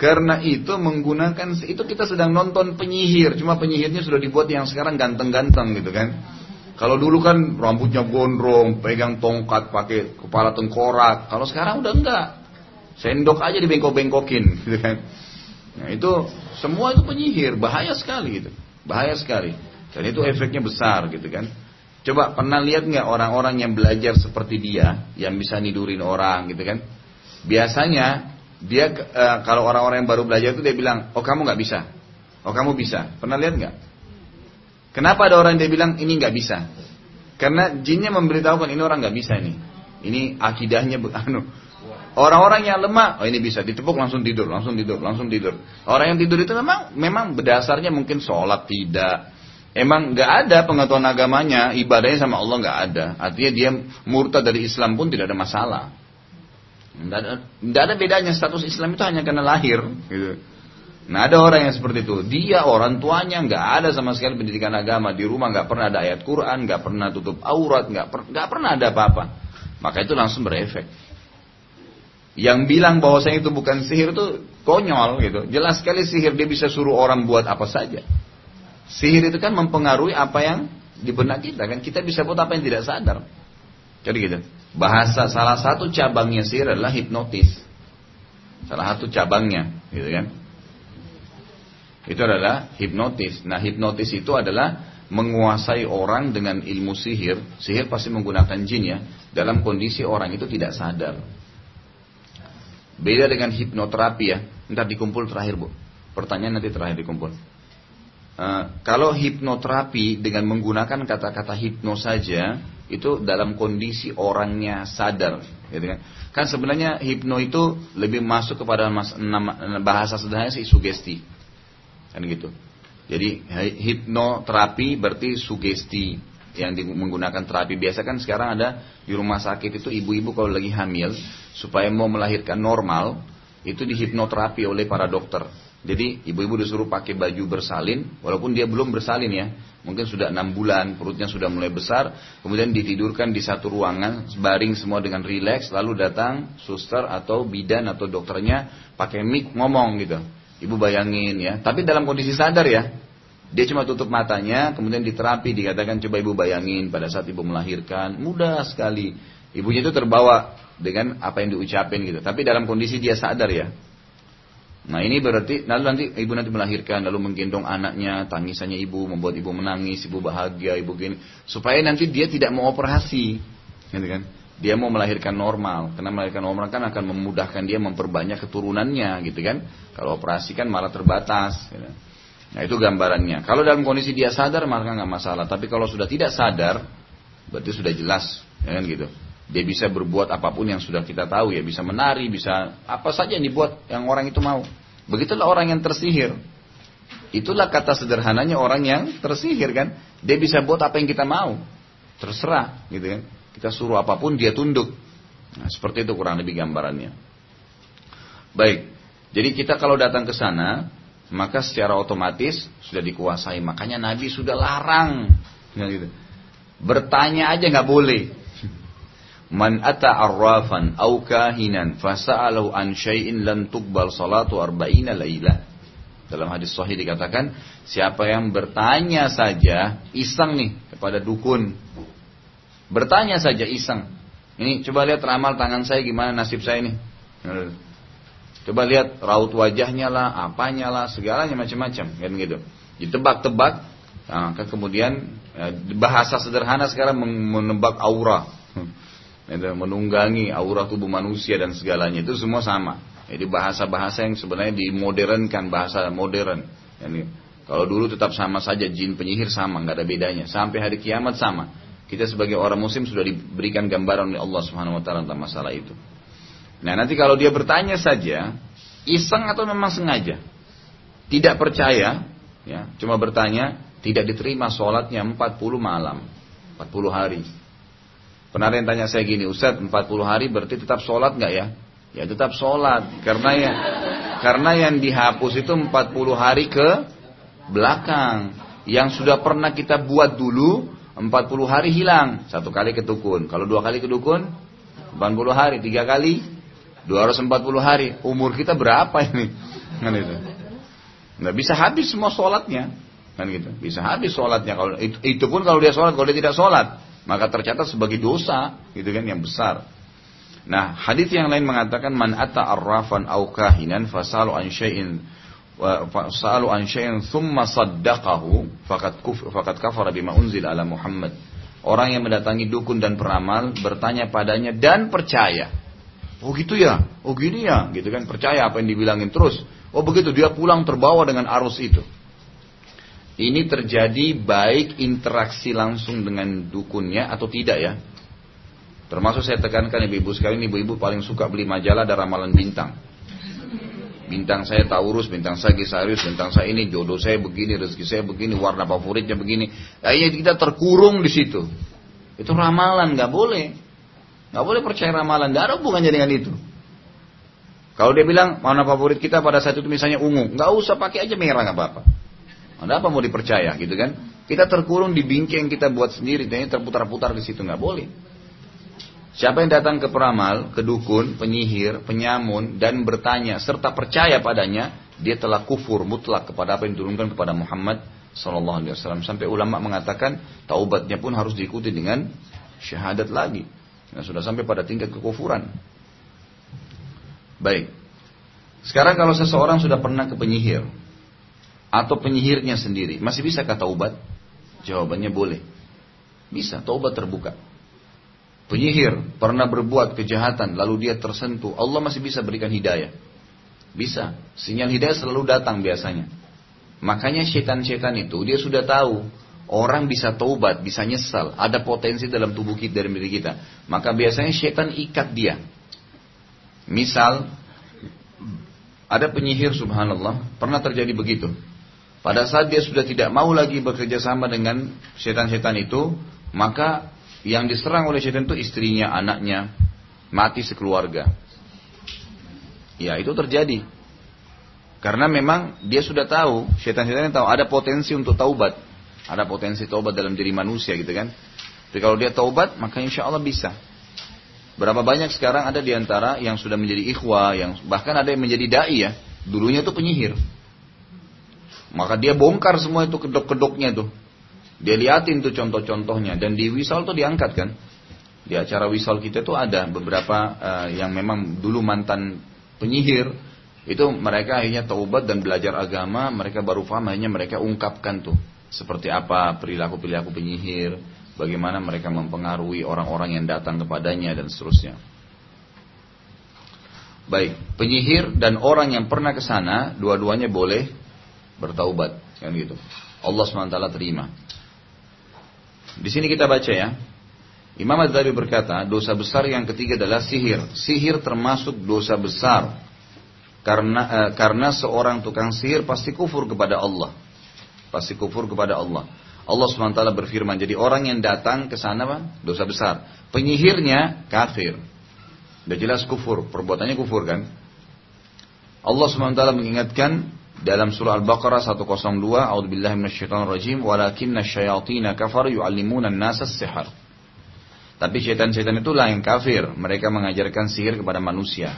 Karena itu menggunakan itu kita sedang nonton penyihir, cuma penyihirnya sudah dibuat yang sekarang ganteng-ganteng gitu kan. Kalau dulu kan rambutnya gondrong, pegang tongkat, pakai kepala tengkorak. Kalau sekarang udah enggak. Sendok aja dibengkok-bengkokin gitu kan. Nah, itu semua itu penyihir, bahaya sekali gitu. Bahaya sekali. Dan itu efeknya besar gitu kan. Coba pernah lihat nggak orang-orang yang belajar seperti dia, yang bisa nidurin orang gitu kan? Biasanya dia uh, kalau orang-orang yang baru belajar itu dia bilang, oh kamu nggak bisa, oh kamu bisa. Pernah lihat nggak? Kenapa ada orang yang dia bilang ini nggak bisa? Karena jinnya memberitahukan ini orang nggak bisa ini. Ini akidahnya anu. Orang-orang yang lemah, oh ini bisa ditepuk langsung tidur, langsung tidur, langsung tidur. Orang yang tidur itu memang memang berdasarnya mungkin sholat tidak, Emang nggak ada pengetahuan agamanya, ibadahnya sama Allah nggak ada. Artinya dia murtad dari Islam pun tidak ada masalah. Tidak ada, bedanya status Islam itu hanya karena lahir. Gitu. Nah ada orang yang seperti itu. Dia orang tuanya nggak ada sama sekali pendidikan agama di rumah nggak pernah ada ayat Quran, nggak pernah tutup aurat, nggak per, nggak pernah ada apa-apa. Maka itu langsung berefek. Yang bilang bahwa saya itu bukan sihir itu konyol gitu. Jelas sekali sihir dia bisa suruh orang buat apa saja. Sihir itu kan mempengaruhi apa yang di benak kita kan. Kita bisa buat apa yang tidak sadar. Jadi gitu. Bahasa salah satu cabangnya sihir adalah hipnotis. Salah satu cabangnya, gitu kan. Itu adalah hipnotis. Nah, hipnotis itu adalah menguasai orang dengan ilmu sihir. Sihir pasti menggunakan jin ya. Dalam kondisi orang itu tidak sadar. Beda dengan hipnoterapi ya. Ntar dikumpul terakhir bu. Pertanyaan nanti terakhir dikumpul. Uh, kalau hipnoterapi dengan menggunakan kata-kata hipno saja itu dalam kondisi orangnya sadar, gitu kan? Kan sebenarnya hipno itu lebih masuk kepada mas, nama, bahasa sederhana sih sugesti. Kan gitu. Jadi hipnoterapi berarti sugesti yang menggunakan terapi biasa kan sekarang ada di rumah sakit itu ibu-ibu kalau lagi hamil supaya mau melahirkan normal itu dihipnoterapi oleh para dokter. Jadi ibu-ibu disuruh pakai baju bersalin walaupun dia belum bersalin ya. Mungkin sudah enam bulan, perutnya sudah mulai besar, kemudian ditidurkan di satu ruangan, baring semua dengan rileks, lalu datang suster atau bidan atau dokternya pakai mic ngomong gitu. Ibu bayangin ya, tapi dalam kondisi sadar ya. Dia cuma tutup matanya, kemudian diterapi, dikatakan coba ibu bayangin pada saat ibu melahirkan, mudah sekali. Ibunya itu terbawa dengan apa yang diucapin gitu. Tapi dalam kondisi dia sadar ya. Nah ini berarti lalu nanti ibu nanti melahirkan lalu menggendong anaknya tangisannya ibu membuat ibu menangis ibu bahagia ibu gini supaya nanti dia tidak mau operasi gitu kan dia mau melahirkan normal, karena melahirkan normal kan akan memudahkan dia memperbanyak keturunannya, gitu kan. Kalau operasi kan malah terbatas. Gitu. Nah itu gambarannya. Kalau dalam kondisi dia sadar maka nggak masalah. Tapi kalau sudah tidak sadar, berarti sudah jelas, ya kan gitu. Dia bisa berbuat apa pun yang sudah kita tahu ya, bisa menari, bisa apa saja yang dibuat yang orang itu mau. Begitulah orang yang tersihir. Itulah kata sederhananya orang yang tersihir kan. Dia bisa buat apa yang kita mau. Terserah gitu kan. Kita suruh apa pun dia tunduk. Nah, seperti itu kurang lebih gambarannya. Baik. Jadi kita kalau datang ke sana, maka secara otomatis sudah dikuasai. Makanya Nabi sudah larang. Gitu. Bertanya aja nggak boleh. Man ata arrafan au kahinan fasa'alahu an syai'in lan tuqbal salatu arba'ina lailah. Dalam hadis sahih dikatakan, siapa yang bertanya saja iseng nih kepada dukun Bertanya saja iseng. Ini coba lihat ramal tangan saya gimana nasib saya ini. Coba lihat raut wajahnya lah, apanya lah, segalanya macam-macam, kan gitu. Ditebak-tebak, nah, kan kemudian ya, bahasa sederhana sekarang menebak aura, menunggangi aura tubuh manusia dan segalanya itu semua sama. Jadi bahasa-bahasa yang sebenarnya dimodernkan bahasa modern. Yani, kalau dulu tetap sama saja jin penyihir sama, nggak ada bedanya. Sampai hari kiamat sama. Kita sebagai orang muslim sudah diberikan gambaran oleh Allah Subhanahu wa taala tentang masalah itu. Nah, nanti kalau dia bertanya saja, iseng atau memang sengaja, tidak percaya, ya, cuma bertanya, tidak diterima sholatnya 40 malam, 40 hari. Pernah ada yang tanya saya gini, Ustaz 40 hari berarti tetap sholat nggak ya? Ya tetap sholat, karena ya karena yang dihapus itu 40 hari ke belakang. Yang sudah pernah kita buat dulu, 40 hari hilang, satu kali ke dukun. Kalau dua kali ke dukun, 80 hari, tiga kali, 240 hari. Umur kita berapa ini? Kan itu. Nggak bisa habis semua sholatnya. Kan gitu. Bisa habis sholatnya. Kalau itu, itu pun kalau dia sholat, kalau dia tidak sholat, maka tercatat sebagai dosa, gitu kan, yang besar. Nah, hadis yang lain mengatakan man ata arrafan au kahinan fasalu an syai'in sa'alu an syai'in thumma saddaqahu faqad kuf faqad kafara bima unzil ala Muhammad. Orang yang mendatangi dukun dan peramal bertanya padanya dan percaya. Oh gitu ya, oh gini ya, gitu kan percaya apa yang dibilangin terus. Oh begitu dia pulang terbawa dengan arus itu. Ini terjadi baik interaksi langsung dengan dukunnya atau tidak ya. Termasuk saya tekankan ibu-ibu sekalian, ibu-ibu paling suka beli majalah dan ramalan bintang. Bintang saya Taurus, bintang saya Gisarius, bintang saya ini jodoh saya begini, rezeki saya begini, warna favoritnya begini. Akhirnya kita terkurung di situ. Itu ramalan, nggak boleh. Nggak boleh percaya ramalan, nggak ada hubungannya dengan itu. Kalau dia bilang warna favorit kita pada saat itu misalnya ungu, nggak usah pakai aja merah nggak apa-apa. Ada apa mau dipercaya gitu kan? Kita terkurung di bingkai yang kita buat sendiri, dan terputar-putar di situ nggak boleh. Siapa yang datang ke peramal, ke dukun, penyihir, penyamun, dan bertanya serta percaya padanya, dia telah kufur mutlak kepada apa yang diturunkan kepada Muhammad Sallallahu Alaihi Wasallam. Sampai ulama mengatakan taubatnya pun harus diikuti dengan syahadat lagi. Nah, sudah sampai pada tingkat kekufuran. Baik. Sekarang kalau seseorang sudah pernah ke penyihir atau penyihirnya sendiri, masih bisa kata taubat? Jawabannya boleh. Bisa, taubat terbuka penyihir pernah berbuat kejahatan lalu dia tersentuh, Allah masih bisa berikan hidayah. Bisa. Sinyal hidayah selalu datang biasanya. Makanya setan-setan itu dia sudah tahu orang bisa taubat, bisa nyesal, ada potensi dalam tubuh kita dari diri kita. Maka biasanya setan ikat dia. Misal ada penyihir subhanallah, pernah terjadi begitu. Pada saat dia sudah tidak mau lagi bekerja sama dengan setan-setan itu, maka yang diserang oleh syaitan itu istrinya, anaknya, mati sekeluarga. Ya itu terjadi. Karena memang dia sudah tahu, syaitan-syaitan tahu ada potensi untuk taubat. Ada potensi taubat dalam diri manusia gitu kan. Tapi kalau dia taubat, maka insya Allah bisa. Berapa banyak sekarang ada di antara yang sudah menjadi ikhwah, yang bahkan ada yang menjadi dai ya. Dulunya itu penyihir. Maka dia bongkar semua itu kedok-kedoknya tuh. Dia liatin tuh contoh-contohnya dan di wisal tuh diangkat kan. Di acara wisal kita tuh ada beberapa uh, yang memang dulu mantan penyihir itu mereka akhirnya taubat dan belajar agama, mereka baru paham akhirnya mereka ungkapkan tuh seperti apa perilaku-perilaku penyihir, bagaimana mereka mempengaruhi orang-orang yang datang kepadanya dan seterusnya. Baik, penyihir dan orang yang pernah ke sana dua-duanya boleh bertaubat kan gitu. Allah SWT terima. Di sini kita baca ya. Imam Az-Zahabi berkata, dosa besar yang ketiga adalah sihir. Sihir termasuk dosa besar. Karena eh, karena seorang tukang sihir pasti kufur kepada Allah. Pasti kufur kepada Allah. Allah SWT berfirman, jadi orang yang datang ke sana dosa besar. Penyihirnya kafir. Sudah jelas kufur, perbuatannya kufur kan? Allah SWT mengingatkan dalam surah Al-Baqarah 102 A'udzubillahi minasyaitonir rajim walakinna syayatina kafar yu'allimuna an-nasa sihar tapi setan-setan itu lain kafir. Mereka mengajarkan sihir kepada manusia.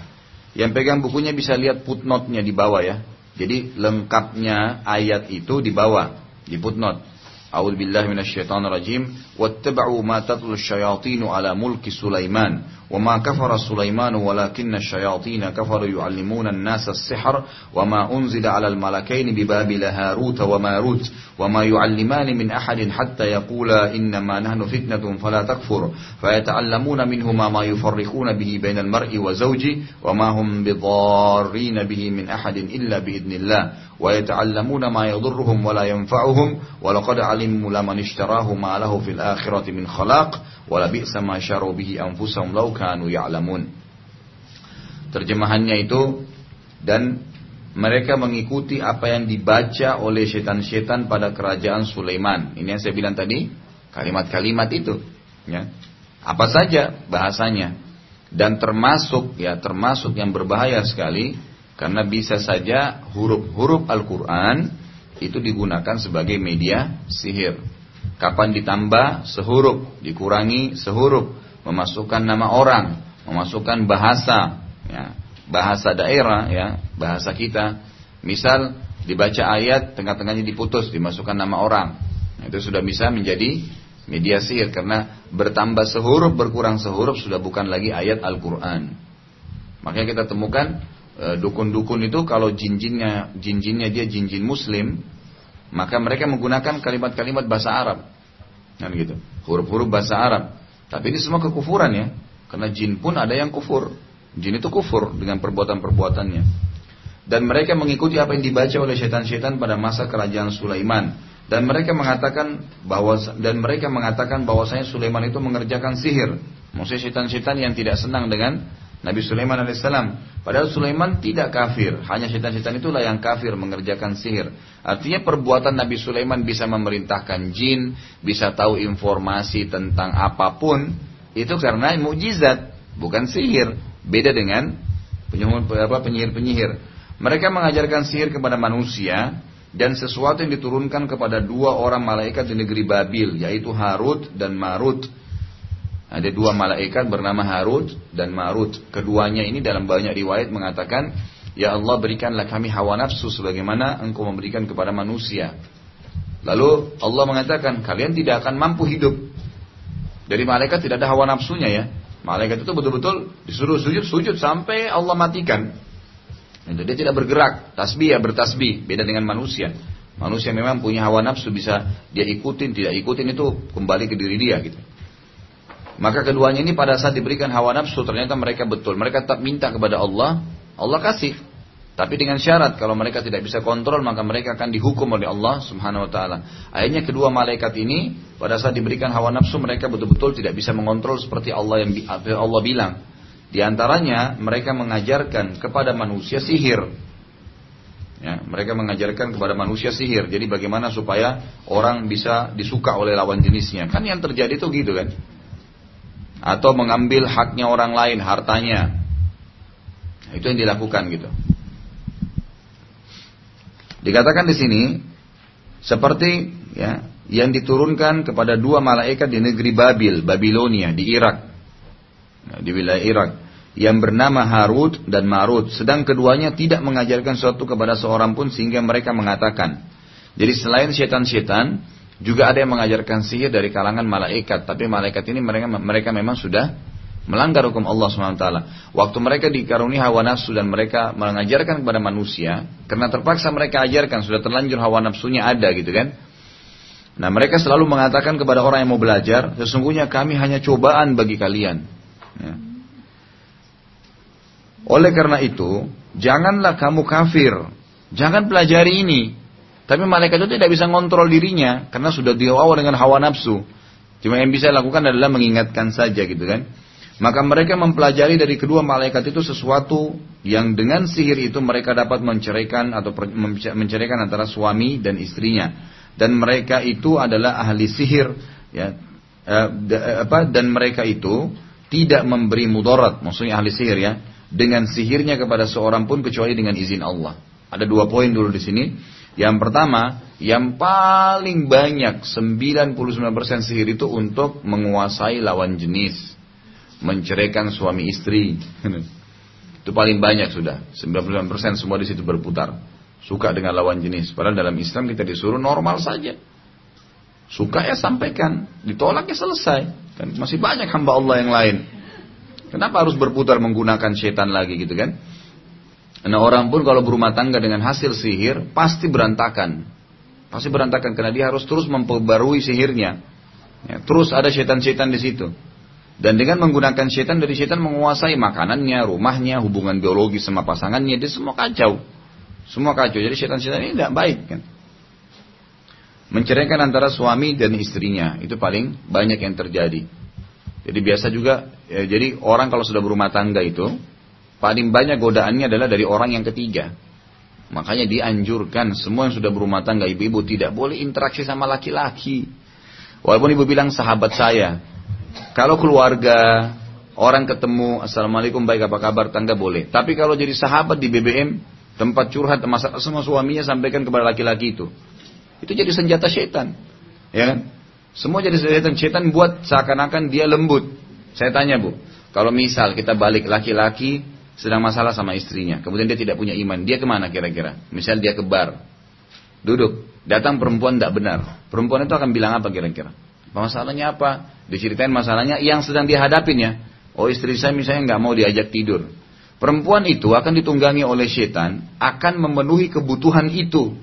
Yang pegang bukunya bisa lihat footnote-nya di bawah ya. Jadi lengkapnya ayat itu di bawah di footnote. A'udzubillahi minasyaitonir rajim واتبعوا ما تتلو الشياطين على ملك سليمان وما كفر سليمان ولكن الشياطين كفروا يعلمون الناس السحر وما أنزل على الملكين ببابل هاروت وماروت وما يعلمان من أحد حتى يقولا إنما نحن فتنة فلا تكفر فيتعلمون منهما ما يفرقون به بين المرء وزوجه وما هم بضارين به من أحد إلا بإذن الله ويتعلمون ما يضرهم ولا ينفعهم ولقد علموا لمن اشتراه ما له في الآخرة akhirati min khalaq wala bi'sa ma syaru bihi anfusahum law kanu ya'lamun. Terjemahannya itu dan mereka mengikuti apa yang dibaca oleh setan-setan pada kerajaan Sulaiman. Ini yang saya bilang tadi, kalimat-kalimat itu, ya. Apa saja bahasanya. Dan termasuk ya, termasuk yang berbahaya sekali karena bisa saja huruf-huruf Al-Qur'an itu digunakan sebagai media sihir. Kapan ditambah? Sehuruf, dikurangi sehuruf, memasukkan nama orang, memasukkan bahasa, ya, bahasa daerah, ya, bahasa kita. Misal dibaca ayat, tengah-tengahnya diputus, dimasukkan nama orang. Nah, itu sudah bisa menjadi media sihir. Karena bertambah sehuruf, berkurang sehuruf sudah bukan lagi ayat Al-Quran. Makanya kita temukan Eh, dukun-dukun itu kalau jin-jinnya jin-jinnya dia jin-jin muslim maka mereka menggunakan kalimat-kalimat bahasa Arab. Kan gitu. Huruf-huruf bahasa Arab. Tapi ini semua kekufuran ya. Karena jin pun ada yang kufur. Jin itu kufur dengan perbuatan-perbuatannya. Dan mereka mengikuti apa yang dibaca oleh setan-setan pada masa kerajaan Sulaiman. Dan mereka mengatakan bahwa dan mereka mengatakan bahwasanya Sulaiman itu mengerjakan sihir. Maksudnya setan-setan yang tidak senang dengan Nabi Sulaiman alaihissalam. Padahal Sulaiman tidak kafir, hanya setan-setan itulah yang kafir mengerjakan sihir. Artinya perbuatan Nabi Sulaiman bisa memerintahkan jin, bisa tahu informasi tentang apa pun, itu karena mukjizat, bukan sihir. Beda dengan penyihir-penyihir. Mereka mengajarkan sihir kepada manusia dan sesuatu yang diturunkan kepada dua orang malaikat di negeri Babil, yaitu Harut dan Marut. Ada dua malaikat bernama Harut dan Marut. Keduanya ini dalam banyak riwayat mengatakan, Ya Allah berikanlah kami hawa nafsu sebagaimana engkau memberikan kepada manusia. Lalu Allah mengatakan, kalian tidak akan mampu hidup. Dari malaikat tidak ada hawa nafsunya ya. Malaikat itu betul-betul disuruh sujud, sujud sampai Allah matikan. Itu dia tidak bergerak, tasbih ya bertasbih, beda dengan manusia. Manusia memang punya hawa nafsu bisa dia ikutin, tidak ikutin itu kembali ke diri dia gitu. Maka keduanya ini pada saat diberikan hawa nafsu ternyata mereka betul, mereka tetap minta kepada Allah, Allah kasih. Tapi dengan syarat kalau mereka tidak bisa kontrol maka mereka akan dihukum oleh Allah Subhanahu wa taala. Akhirnya kedua malaikat ini pada saat diberikan hawa nafsu mereka betul-betul tidak bisa mengontrol seperti Allah yang Allah bilang. Di antaranya mereka mengajarkan kepada manusia sihir. Ya, mereka mengajarkan kepada manusia sihir. Jadi bagaimana supaya orang bisa disuka oleh lawan jenisnya. Kan yang terjadi itu gitu kan. Atau mengambil haknya orang lain, hartanya. Itu yang dilakukan gitu. Dikatakan di sini seperti ya yang diturunkan kepada dua malaikat di negeri Babil, Babilonia di Irak. Nah, di wilayah Irak yang bernama Harut dan Marut. Sedang keduanya tidak mengajarkan sesuatu kepada seorang pun sehingga mereka mengatakan. Jadi selain setan-setan, juga ada yang mengajarkan sihir dari kalangan malaikat. Tapi malaikat ini mereka, mereka memang sudah melanggar hukum Allah SWT. Waktu mereka dikaruni hawa nafsu dan mereka mengajarkan kepada manusia, karena terpaksa mereka ajarkan, sudah terlanjur hawa nafsunya ada gitu kan. Nah mereka selalu mengatakan kepada orang yang mau belajar, sesungguhnya kami hanya cobaan bagi kalian. Ya. Oleh karena itu, janganlah kamu kafir. Jangan pelajari ini. Tapi malaikat itu tidak bisa ngontrol dirinya karena sudah dibawa dengan hawa nafsu. Cuma yang bisa lakukan adalah mengingatkan saja gitu kan. Maka mereka mempelajari dari kedua malaikat itu sesuatu yang dengan sihir itu mereka dapat menceraikan atau menceraikan antara suami dan istrinya. Dan mereka itu adalah ahli sihir ya. Eh, apa dan mereka itu tidak memberi mudarat, maksudnya ahli sihir ya dengan sihirnya kepada seorang pun kecuali dengan izin Allah. Ada dua poin dulu di sini. Yang pertama, yang paling banyak 99% sihir itu untuk menguasai lawan jenis. Menceraikan suami istri. itu paling banyak sudah. 99% semua di situ berputar. Suka dengan lawan jenis. Padahal dalam Islam kita disuruh normal saja. Suka ya sampaikan. Ditolak ya selesai. Dan masih banyak hamba Allah yang lain. Kenapa harus berputar menggunakan setan lagi gitu kan? Nah orang pun kalau berumah tangga dengan hasil sihir pasti berantakan. Pasti berantakan karena dia harus terus memperbarui sihirnya. Ya, terus ada setan-setan di situ. Dan dengan menggunakan setan dari setan menguasai makanannya, rumahnya, hubungan biologi sama pasangannya, dia semua kacau. Semua kacau. Jadi setan-setan ini tidak baik kan. Menceraikan antara suami dan istrinya itu paling banyak yang terjadi. Jadi biasa juga, ya, jadi orang kalau sudah berumah tangga itu, paling banyak godaannya adalah dari orang yang ketiga. Makanya dianjurkan semua yang sudah berumah tangga, ibu-ibu tidak boleh interaksi sama laki-laki. Walaupun ibu bilang sahabat saya, kalau keluarga, orang ketemu, assalamualaikum baik apa kabar, tangga boleh. Tapi kalau jadi sahabat di BBM, tempat curhat masalah semua suaminya sampaikan kepada laki-laki itu. Itu jadi senjata setan. Ya kan? Semua jadi setan. Setan buat seakan-akan dia lembut. Saya tanya bu, kalau misal kita balik laki-laki sedang masalah sama istrinya, kemudian dia tidak punya iman, dia ke mana kira-kira? Misal dia ke bar, duduk, datang perempuan tidak benar. Perempuan itu akan bilang apa kira-kira? Masalahnya apa? Diceritain masalahnya yang sedang dihadapin ya. Oh istri saya misalnya nggak mau diajak tidur. Perempuan itu akan ditunggangi oleh setan, akan memenuhi kebutuhan itu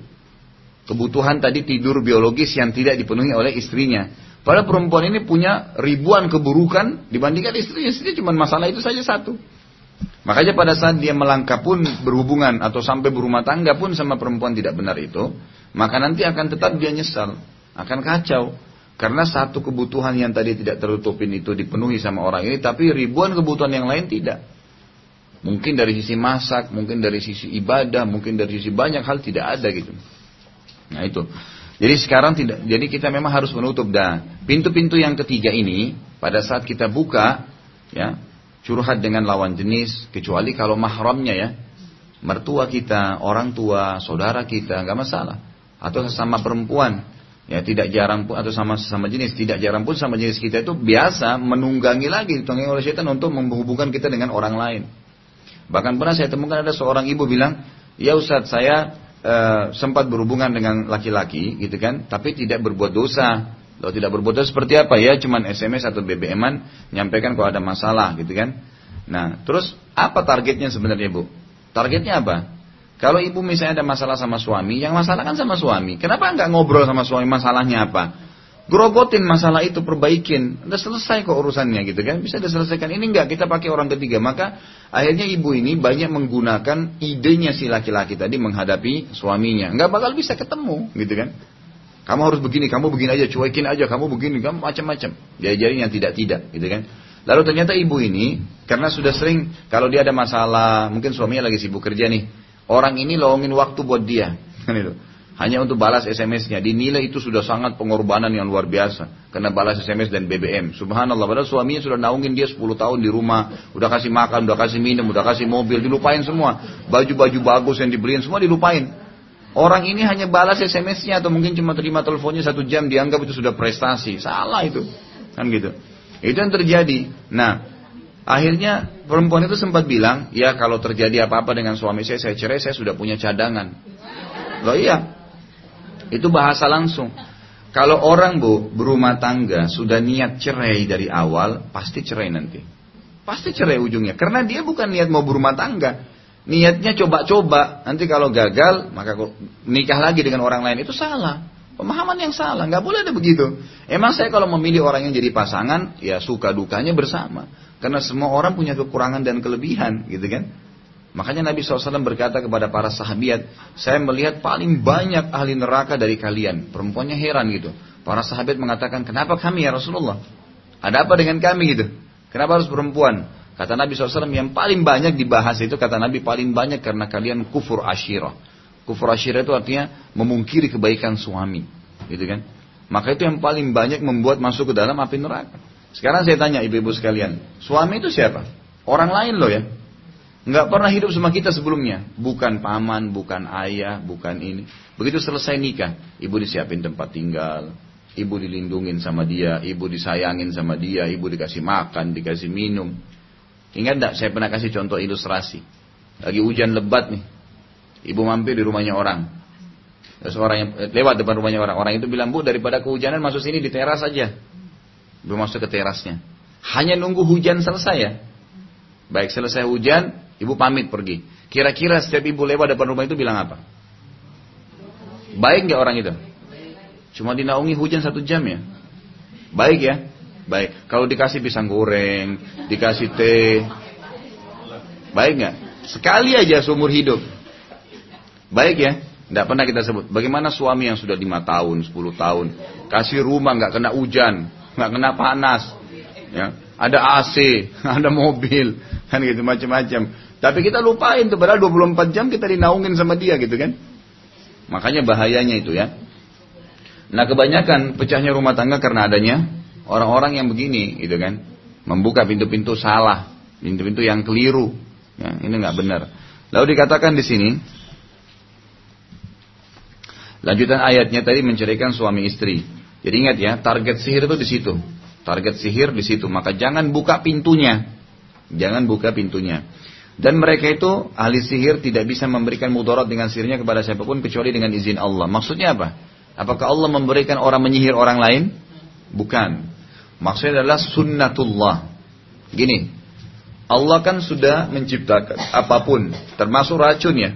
kebutuhan tadi tidur biologis yang tidak dipenuhi oleh istrinya. Padahal perempuan ini punya ribuan keburukan dibandingkan istrinya. Istrinya cuma masalah itu saja satu. Makanya pada saat dia melangkah pun berhubungan atau sampai berumah tangga pun sama perempuan tidak benar itu, maka nanti akan tetap dia nyesal, akan kacau. Karena satu kebutuhan yang tadi tidak tertutupin itu dipenuhi sama orang ini, tapi ribuan kebutuhan yang lain tidak. Mungkin dari sisi masak, mungkin dari sisi ibadah, mungkin dari sisi banyak hal tidak ada gitu. Nah itu. Jadi sekarang tidak, jadi kita memang harus menutup dah. Pintu-pintu yang ketiga ini pada saat kita buka, ya, curhat dengan lawan jenis, kecuali kalau mahramnya ya. Mertua kita, orang tua, saudara kita, nggak masalah. Atau sesama perempuan, ya tidak jarang pun atau sama sama jenis, tidak jarang pun sama jenis kita itu biasa menunggangi lagi ditunggangi oleh setan untuk menghubungkan kita dengan orang lain. Bahkan pernah saya temukan ada seorang ibu bilang, ya Ustadz saya uh, sempat berhubungan dengan laki-laki gitu kan, tapi tidak berbuat dosa. Kalau tidak berbuat dosa seperti apa ya? Cuman SMS atau BBM-an nyampaikan kalau ada masalah gitu kan. Nah, terus apa targetnya sebenarnya Bu? Targetnya apa? Kalau ibu misalnya ada masalah sama suami, yang masalah kan sama suami. Kenapa nggak ngobrol sama suami masalahnya apa? Grogotin masalah itu, perbaikin. Udah selesai kok urusannya gitu kan. Bisa diselesaikan. Ini enggak, kita pakai orang ketiga. Maka akhirnya ibu ini banyak menggunakan idenya si laki-laki tadi menghadapi suaminya. Nggak bakal bisa ketemu gitu kan. Kamu harus begini, kamu begini aja, cuekin aja, kamu begini, kamu macam-macam. Diajarin yang tidak-tidak, gitu kan. Lalu ternyata ibu ini, karena sudah sering, kalau dia ada masalah, mungkin suaminya lagi sibuk kerja nih, orang ini lowongin waktu buat dia. Kan. Hanya untuk balas SMS-nya. Dinilai itu sudah sangat pengorbanan yang luar biasa. Karena balas SMS dan BBM. Subhanallah. Padahal suaminya sudah naungin dia 10 tahun di rumah. Udah kasih makan, udah kasih minum, udah kasih mobil. Dilupain semua. Baju-baju bagus yang dibeliin semua dilupain. Orang ini hanya balas SMS-nya atau mungkin cuma terima teleponnya satu jam dianggap itu sudah prestasi. Salah itu. Kan gitu. Itu yang terjadi. Nah, akhirnya perempuan itu sempat bilang, ya kalau terjadi apa-apa dengan suami saya, saya cerai, saya sudah punya cadangan. Loh iya. Itu bahasa langsung. Kalau orang bu berumah tangga sudah niat cerai dari awal, pasti cerai nanti. Pasti cerai ujungnya. Karena dia bukan niat mau berumah tangga. Niatnya coba-coba, nanti kalau gagal maka nikah lagi dengan orang lain itu salah. Pemahaman yang salah, nggak boleh ada begitu. Emang saya kalau memilih orang yang jadi pasangan, ya suka dukanya bersama. Karena semua orang punya kekurangan dan kelebihan, gitu kan? Makanya Nabi SAW berkata kepada para sahabat, saya melihat paling banyak ahli neraka dari kalian. Perempuannya heran gitu. Para sahabat mengatakan, kenapa kami ya Rasulullah? Ada apa dengan kami gitu? Kenapa harus perempuan? Kata Nabi SAW yang paling banyak dibahas itu kata Nabi paling banyak karena kalian kufur asyirah. Kufur asyirah itu artinya memungkiri kebaikan suami. Gitu kan? Maka itu yang paling banyak membuat masuk ke dalam api neraka. Sekarang saya tanya ibu-ibu sekalian, suami itu siapa? Orang lain loh ya. Nggak pernah hidup sama kita sebelumnya. Bukan paman, bukan ayah, bukan ini. Begitu selesai nikah, ibu disiapin tempat tinggal, ibu dilindungin sama dia, ibu disayangin sama dia, ibu dikasih makan, dikasih minum. Ingat tidak saya pernah kasih contoh ilustrasi. Lagi hujan lebat nih. Ibu mampir di rumahnya orang. Terus orang yang eh, lewat depan rumahnya orang. Orang itu bilang, Bu daripada kehujanan masuk sini di teras saja. Belum masuk ke terasnya. Hanya nunggu hujan selesai ya. Baik selesai hujan, ibu pamit pergi. Kira-kira setiap ibu lewat depan rumah itu bilang apa? Baik nggak orang itu? Cuma dinaungi hujan satu jam ya. Baik ya. Baik. Kalau dikasih pisang goreng, dikasih teh, baik nggak? Sekali aja seumur hidup. Baik ya. Tidak pernah kita sebut. Bagaimana suami yang sudah lima tahun, 10 tahun, kasih rumah nggak kena hujan, nggak kena panas, ya, ada AC, ada mobil, kan gitu macam-macam. Tapi kita lupain tuh, padahal 24 jam kita dinaungin sama dia gitu kan. Makanya bahayanya itu ya. Nah kebanyakan pecahnya rumah tangga karena adanya Orang-orang yang begini, gitu kan, membuka pintu-pintu salah, pintu-pintu yang keliru, ya, ini nggak benar. Lalu dikatakan di sini, lanjutan ayatnya tadi menceraikan suami istri. Jadi ingat ya, target sihir itu di situ. Target sihir di situ. Maka jangan buka pintunya. Jangan buka pintunya. Dan mereka itu ahli sihir tidak bisa memberikan mudarat dengan sihirnya kepada siapa pun kecuali dengan izin Allah. Maksudnya apa? Apakah Allah memberikan orang menyihir orang lain? Bukan. Maksudnya adalah sunnatullah. Gini, Allah kan sudah menciptakan apa pun, termasuk racun ya.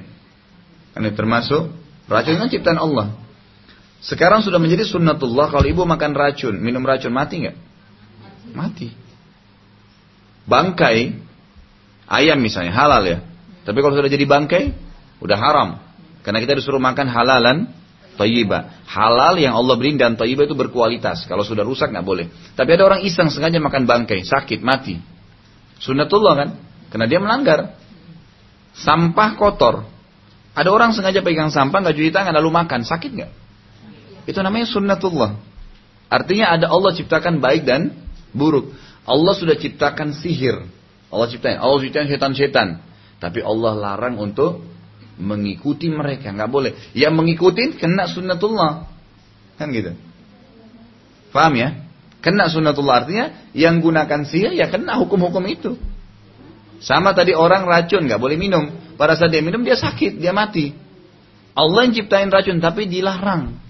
Ini termasuk racun kan ciptaan Allah. Sekarang sudah menjadi sunnatullah kalau ibu makan racun, minum racun mati nggak? Mati. Bangkai ayam misalnya halal ya. Tapi kalau sudah jadi bangkai, udah haram. Karena kita disuruh makan halalan Tayyibah. Halal yang Allah beri dan tayyibah itu berkualitas. Kalau sudah rusak nggak boleh. Tapi ada orang iseng sengaja makan bangkai, sakit, mati. Sunnatullah kan? Karena dia melanggar. Sampah kotor. Ada orang sengaja pegang sampah nggak cuci tangan lalu makan, sakit nggak? Itu namanya sunnatullah. Artinya ada Allah ciptakan baik dan buruk. Allah sudah ciptakan sihir. Allah ciptain. Allah ciptain setan-setan. Tapi Allah larang untuk mengikuti mereka. nggak boleh. Yang mengikuti kena sunnatullah. Kan gitu. Paham ya? Kena sunnatullah artinya yang gunakan sihir ya kena hukum-hukum itu. Sama tadi orang racun nggak boleh minum. Pada saat dia minum dia sakit, dia mati. Allah yang ciptain racun tapi dilarang.